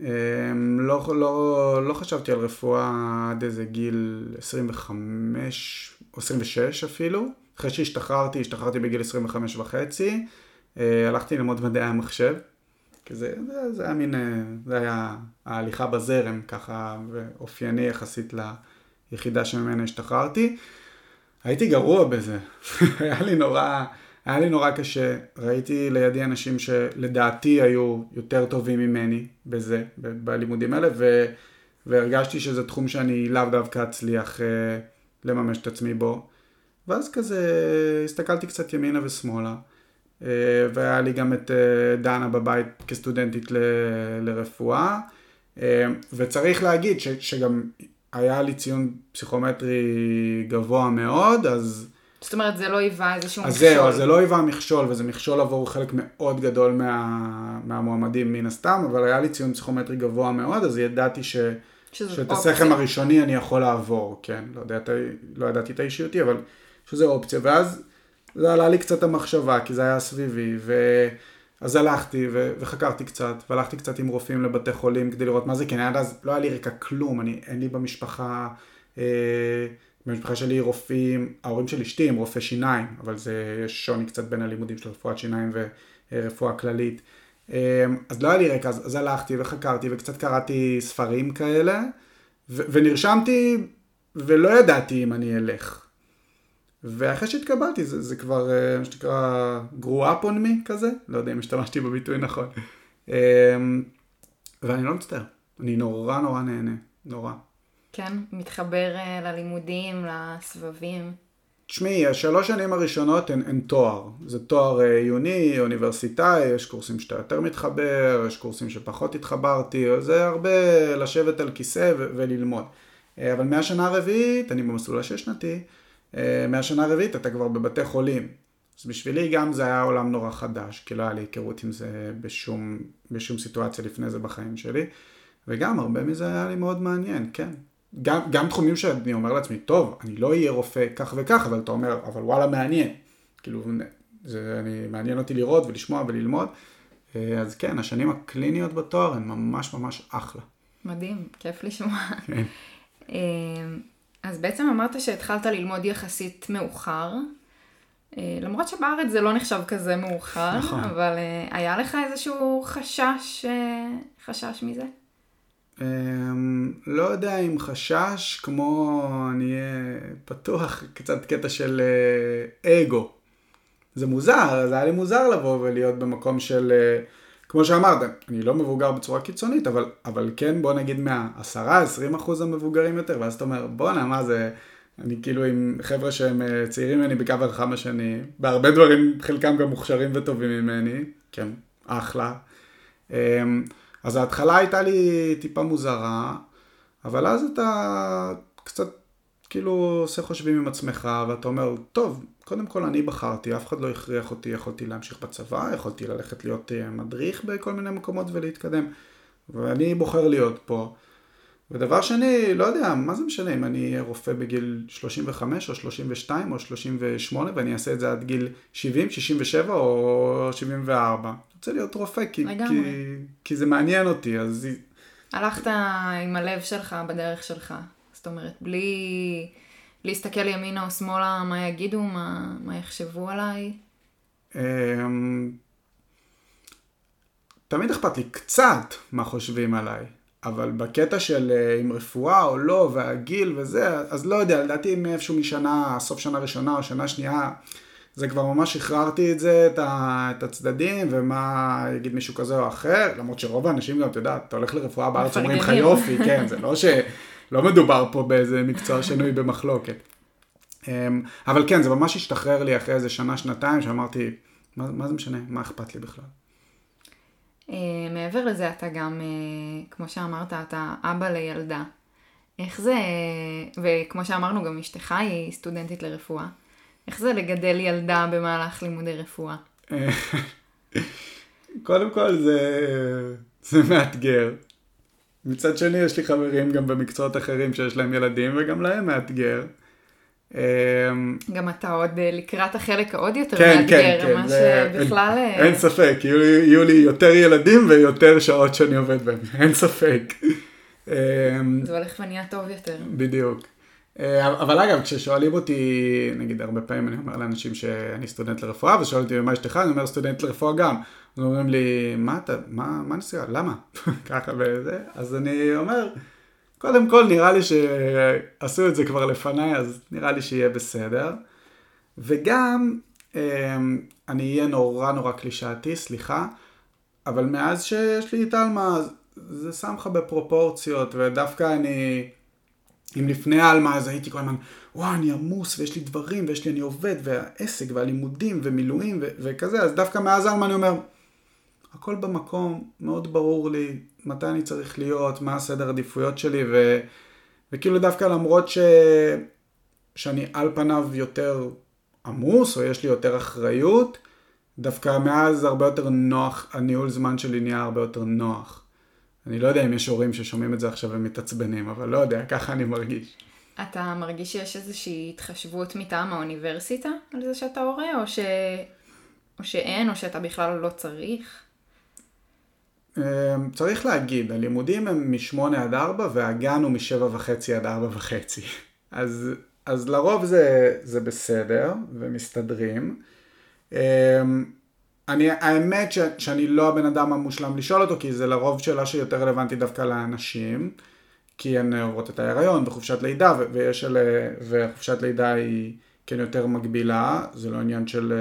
אמ, לא, לא, לא חשבתי על רפואה עד איזה גיל 25 או 26 אפילו. אחרי שהשתחררתי, השתחררתי בגיל 25 וחצי, אה, הלכתי ללמוד מדעי המחשב. כי זה, זה, זה היה מין, אה, זה היה ההליכה בזרם ככה, ואופייני יחסית ליחידה שממנה השתחררתי. הייתי גרוע בזה, היה לי נורא... היה לי נורא קשה, ראיתי לידי אנשים שלדעתי היו יותר טובים ממני בזה, בלימודים האלה, ו, והרגשתי שזה תחום שאני לאו דווקא אצליח אה, לממש את עצמי בו. ואז כזה הסתכלתי קצת ימינה ושמאלה, אה, והיה לי גם את אה, דנה בבית כסטודנטית ל, לרפואה, אה, וצריך להגיד ש, שגם היה לי ציון פסיכומטרי גבוה מאוד, אז... זאת אומרת, זה לא היווה איזשהו אז מכשול. אז זהו, זה לא היווה מכשול, וזה מכשול עבור חלק מאוד גדול מה, מהמועמדים מן הסתם, אבל היה לי ציון פסיכומטרי גבוה מאוד, אז ידעתי ש... שאת הסכם הראשוני אני יכול לעבור, כן, לא, ידעת, לא ידעתי את האישיותי, אבל שזה אופציה, ואז זה עלה לי קצת המחשבה, כי זה היה סביבי, ו... אז הלכתי ו... וחקרתי קצת, והלכתי קצת עם רופאים לבתי חולים כדי לראות מה זה, כי עד אז לא היה לי רקע כלום, אני, אין לי במשפחה... אה... במשפחה שלי רופאים, ההורים של אשתי הם רופאי שיניים, אבל זה, יש שוני קצת בין הלימודים של רפואת שיניים ורפואה כללית. אמ, אז לא היה לי רקע, אז, אז הלכתי וחקרתי וקצת קראתי ספרים כאלה, ו- ונרשמתי ולא ידעתי אם אני אלך. ואחרי שהתקבלתי זה, זה כבר אה, מה שנקרא grew up on me כזה, לא יודע אם השתמשתי בביטוי נכון. אמ, ואני לא מצטער, אני נורא נורא נהנה, נורא. כן, מתחבר uh, ללימודים, לסבבים. תשמעי, השלוש שנים הראשונות הן, הן תואר. זה תואר uh, עיוני, אוניברסיטאי, יש קורסים שאתה יותר מתחבר, יש קורסים שפחות התחברתי, זה הרבה לשבת על כיסא ו- וללמוד. Uh, אבל מהשנה הרביעית, אני במסלול השש-שנתי, מהשנה הרביעית אתה כבר בבתי חולים. אז בשבילי גם זה היה עולם נורא חדש, כי לא היה לי היכרות עם זה בשום, בשום סיטואציה לפני זה בחיים שלי. וגם הרבה מזה היה לי מאוד מעניין, כן. גם, גם תחומים שאני אומר לעצמי, טוב, אני לא אהיה רופא כך וכך, אבל אתה אומר, אבל וואלה מעניין. כאילו, זה אני, מעניין אותי לראות ולשמוע וללמוד. אה, אז כן, השנים הקליניות בתואר הן ממש ממש אחלה. מדהים, כיף לשמוע. כן. אה, אז בעצם אמרת שהתחלת ללמוד יחסית מאוחר, אה, למרות שבארץ זה לא נחשב כזה מאוחר, נכון. אבל היה לך איזשהו חשש, חשש מזה? Um, לא יודע אם חשש, כמו אני אהיה פתוח, קצת קטע של uh, אגו. זה מוזר, זה היה לי מוזר לבוא ולהיות במקום של, uh, כמו שאמרת, אני לא מבוגר בצורה קיצונית, אבל, אבל כן, בוא נגיד מה-10-20% המבוגרים יותר, ואז אתה אומר, בואנה, מה זה, אני כאילו עם חבר'ה שהם אה, צעירים ממני בקו כמה שנים, בהרבה דברים, חלקם גם מוכשרים וטובים ממני, כן, אחלה. אז ההתחלה הייתה לי טיפה מוזרה, אבל אז אתה קצת כאילו עושה חושבים עם עצמך, ואתה אומר, טוב, קודם כל אני בחרתי, אף אחד לא הכריח אותי, יכולתי להמשיך בצבא, יכולתי ללכת להיות אה, מדריך בכל מיני מקומות ולהתקדם, ואני בוחר להיות פה. ודבר שני, לא יודע, מה זה משנה אם אני אהיה רופא בגיל 35 או 32 או 38 ואני אעשה את זה עד גיל 70, 67 או 74. רוצה להיות רופא כי, כי, כי זה מעניין אותי, אז... הלכת עם הלב שלך בדרך שלך, זאת אומרת, בלי להסתכל ימינה או שמאלה מה יגידו, מה, מה יחשבו עליי. אמ, תמיד אכפת לי קצת מה חושבים עליי. אבל בקטע של אה, עם רפואה או לא, והגיל וזה, אז לא יודע, לדעתי מאיפשהו משנה, סוף שנה ראשונה או שנה שנייה, זה כבר ממש שחררתי את זה, את, ה, את הצדדים, ומה יגיד מישהו כזה או אחר, למרות שרוב האנשים גם, אתה יודע, אתה הולך לרפואה בארץ, אומרים לך יופי, כן, זה לא ש... לא מדובר פה באיזה מקצוע שנוי במחלוקת. אמ, אבל כן, זה ממש השתחרר לי אחרי איזה שנה, שנתיים, שאמרתי, מה, מה זה משנה, מה אכפת לי בכלל? Uh, מעבר לזה אתה גם, uh, כמו שאמרת, אתה אבא לילדה. איך זה, וכמו שאמרנו, גם אשתך היא סטודנטית לרפואה. איך זה לגדל ילדה במהלך לימודי רפואה? קודם כל זה, זה מאתגר. מצד שני יש לי חברים גם במקצועות אחרים שיש להם ילדים וגם להם מאתגר. אמ, גם אתה עוד אה, לקראת החלק העוד יותר כן, מאתגר, כן, כן, מה שבכלל... אין, אה, אין ספק, יהיו לי, יהיו לי יותר ילדים ויותר שעות שאני עובד בהם, אין ספק. אמ, זה הולך ונהיה טוב יותר. בדיוק. אה, אבל אגב, כששואלים אותי, נגיד הרבה פעמים אני אומר לאנשים שאני סטודנט לרפואה, ושואלים אותי מה אשתך, אני אומר סטודנט לרפואה גם. אז אומרים לי, מה אתה, מה, מה נסיעה, למה? ככה וזה, אז אני אומר, קודם כל נראה לי שעשו את זה כבר לפניי, אז נראה לי שיהיה בסדר. וגם, אמ, אני אהיה נורא נורא קלישאתי, סליחה, אבל מאז שיש לי את עלמה, זה שם לך בפרופורציות, ודווקא אני, אם לפני עלמה אז הייתי כל הזמן, וואו, אני עמוס, ויש לי דברים, ויש לי, אני עובד, והעסק, והלימודים, ומילואים, ו- וכזה, אז דווקא מאז עלמה אני אומר, הכל במקום, מאוד ברור לי מתי אני צריך להיות, מה הסדר עדיפויות שלי, ו, וכאילו דווקא למרות ש, שאני על פניו יותר עמוס, או יש לי יותר אחריות, דווקא מאז הרבה יותר נוח, הניהול זמן שלי נהיה הרבה יותר נוח. אני לא יודע אם יש הורים ששומעים את זה עכשיו ומתעצבנים, אבל לא יודע, ככה אני מרגיש. אתה מרגיש שיש איזושהי התחשבות מטעם האוניברסיטה על זה שאתה הורה, או, ש... או שאין, או שאתה בכלל לא צריך? אמ, צריך להגיד, הלימודים הם מ-8 עד 4 והגן הוא מ-7 וחצי עד 4 וחצי. אז, אז לרוב זה, זה בסדר ומסתדרים. אני, האמת ש, שאני לא הבן אדם המושלם לשאול אותו, כי זה לרוב שאלה שיותר רלוונטית דווקא לאנשים, כי הן עוברות את ההיריון וחופשת לידה, ויש אלה, וחופשת לידה היא כן יותר מגבילה, זה לא עניין של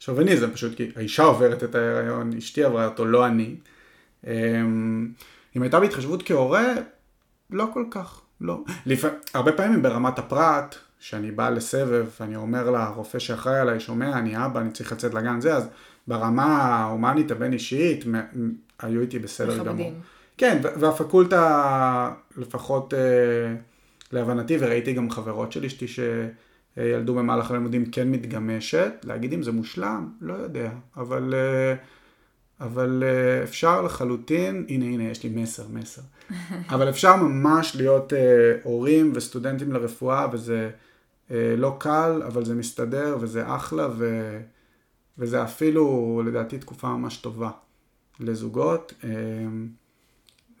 שוביניזם, פשוט כי האישה עוברת את ההיריון, אשתי עברה אותו, לא אני. אמ, אם הייתה בהתחשבות כהורה, לא כל כך, לא. לפ... הרבה פעמים ברמת הפרט, שאני בא לסבב, אני אומר לרופא שאחראי עליי, שומע, אני אבא, אני צריך לצאת לגן, זה, אז ברמה ההומנית הבין אישית, היו איתי בסדר גמור. כן, והפקולטה, לפחות אה, להבנתי, וראיתי גם חברות של אשתי שילדו במהלך הלימודים כן מתגמשת, להגיד אם זה מושלם, לא יודע, אבל... אה, אבל uh, אפשר לחלוטין, הנה הנה יש לי מסר, מסר, אבל אפשר ממש להיות uh, הורים וסטודנטים לרפואה וזה uh, לא קל, אבל זה מסתדר וזה אחלה ו, וזה אפילו לדעתי תקופה ממש טובה לזוגות. uh,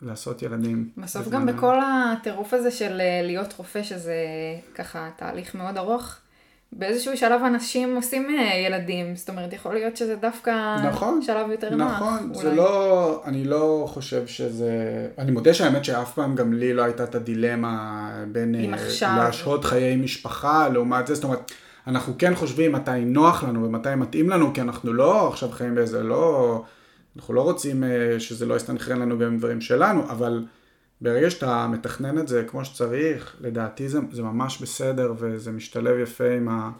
לעשות ילדים. בסוף גם בכל הטירוף הזה של להיות רופא, שזה ככה תהליך מאוד ארוך, באיזשהו שלב אנשים עושים אה, ילדים, זאת אומרת, יכול להיות שזה דווקא נכון, שלב יותר נוח. נכון, זה לא, אני לא חושב שזה, אני מודה שהאמת שאף פעם גם לי לא הייתה את הדילמה בין אה, להשהות חיי משפחה לעומת זה, זאת אומרת, אנחנו כן חושבים מתי נוח לנו ומתי מתאים לנו, כי אנחנו לא עכשיו חיים באיזה, לא אנחנו לא רוצים אה, שזה לא יסתנכרן לנו גם עם דברים שלנו, אבל ברגע שאתה מתכנן את זה כמו שצריך, לדעתי זה, זה ממש בסדר וזה משתלב יפה עם, ה,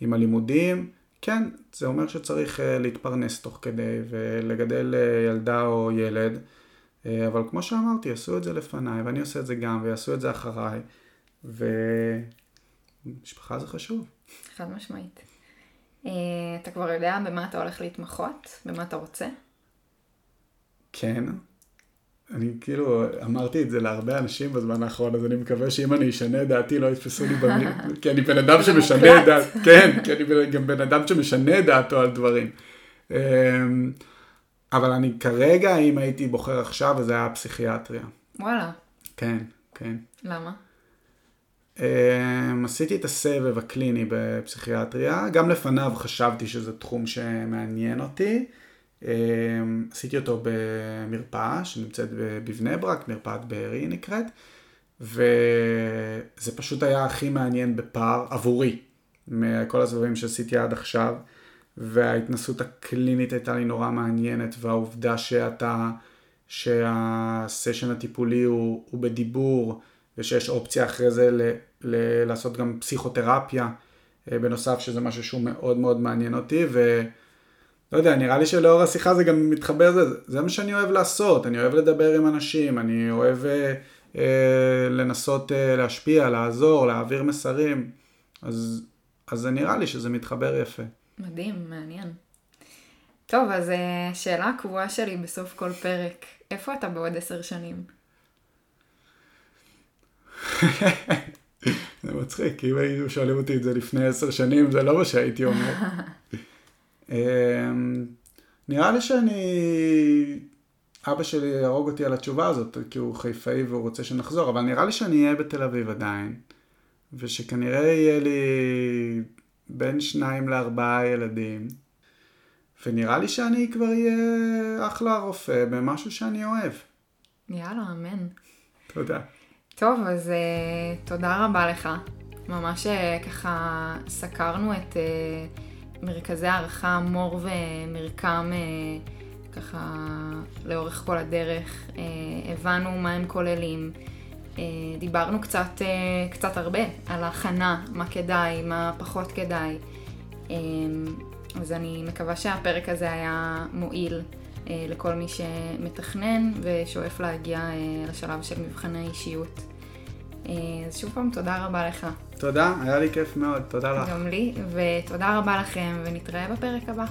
עם הלימודים. כן, זה אומר שצריך uh, להתפרנס תוך כדי ולגדל uh, ילדה או ילד, אבל כמו שאמרתי, עשו את זה לפניי ואני עושה את זה גם ויעשו את זה אחריי, ומשפחה זה חשוב. חד משמעית. Uh, אתה כבר יודע במה אתה הולך להתמחות? במה אתה רוצה? כן, אני כאילו אמרתי את זה להרבה אנשים בזמן האחרון, אז אני מקווה שאם אני אשנה את דעתי לא יתפסו לי במילים, כי אני בן אדם שמשנה את דעתו, כן, כי אני גם בן אדם שמשנה את דעתו על דברים. אמ, אבל אני כרגע, אם הייתי בוחר עכשיו, אז זה היה פסיכיאטריה. וואלה. כן, כן. למה? אמ, עשיתי את הסבב הקליני בפסיכיאטריה, גם לפניו חשבתי שזה תחום שמעניין אותי. אמ, עשיתי אותו במרפאה שנמצאת בבני ברק, מרפאת בארי נקראת, וזה פשוט היה הכי מעניין בפער עבורי, מכל הסבבים שעשיתי עד עכשיו, וההתנסות הקלינית הייתה לי נורא מעניינת, והעובדה שאתה, שהסשן הטיפולי הוא, הוא בדיבור, ושיש אופציה אחרי זה ל, ל, לעשות גם פסיכותרפיה, אה, בנוסף שזה משהו שהוא מאוד מאוד מעניין אותי, ו... לא יודע, נראה לי שלאור השיחה זה גם מתחבר לזה, זה מה שאני אוהב לעשות, אני אוהב לדבר עם אנשים, אני אוהב אה, אה, לנסות אה, להשפיע, לעזור, להעביר מסרים, אז, אז זה נראה לי שזה מתחבר יפה. מדהים, מעניין. טוב, אז אה, שאלה קבועה שלי בסוף כל פרק, איפה אתה בעוד עשר שנים? זה מצחיק, אם היו שואלים אותי את זה לפני עשר שנים, זה לא מה שהייתי אומר. אמ, נראה לי שאני... אבא שלי יהרוג אותי על התשובה הזאת, כי הוא חיפאי והוא רוצה שנחזור, אבל נראה לי שאני אהיה בתל אביב עדיין, ושכנראה יהיה לי בין שניים לארבעה ילדים, ונראה לי שאני כבר אהיה אחלה רופא במשהו שאני אוהב. יאללה, אמן. תודה. טוב, אז uh, תודה רבה לך. ממש uh, ככה סקרנו את... Uh, מרכזי הערכה מור ומרקם אה, ככה לאורך כל הדרך, אה, הבנו מה הם כוללים, אה, דיברנו קצת, קצת הרבה על ההכנה, מה כדאי, מה פחות כדאי. אז אני מקווה שהפרק הזה היה מועיל לכל מי שמתכנן ושואף להגיע לשלב של מבחני אישיות. אז שוב פעם, תודה רבה לך. תודה, היה לי כיף מאוד, תודה לך. גם לי, ותודה רבה לכם, ונתראה בפרק הבא.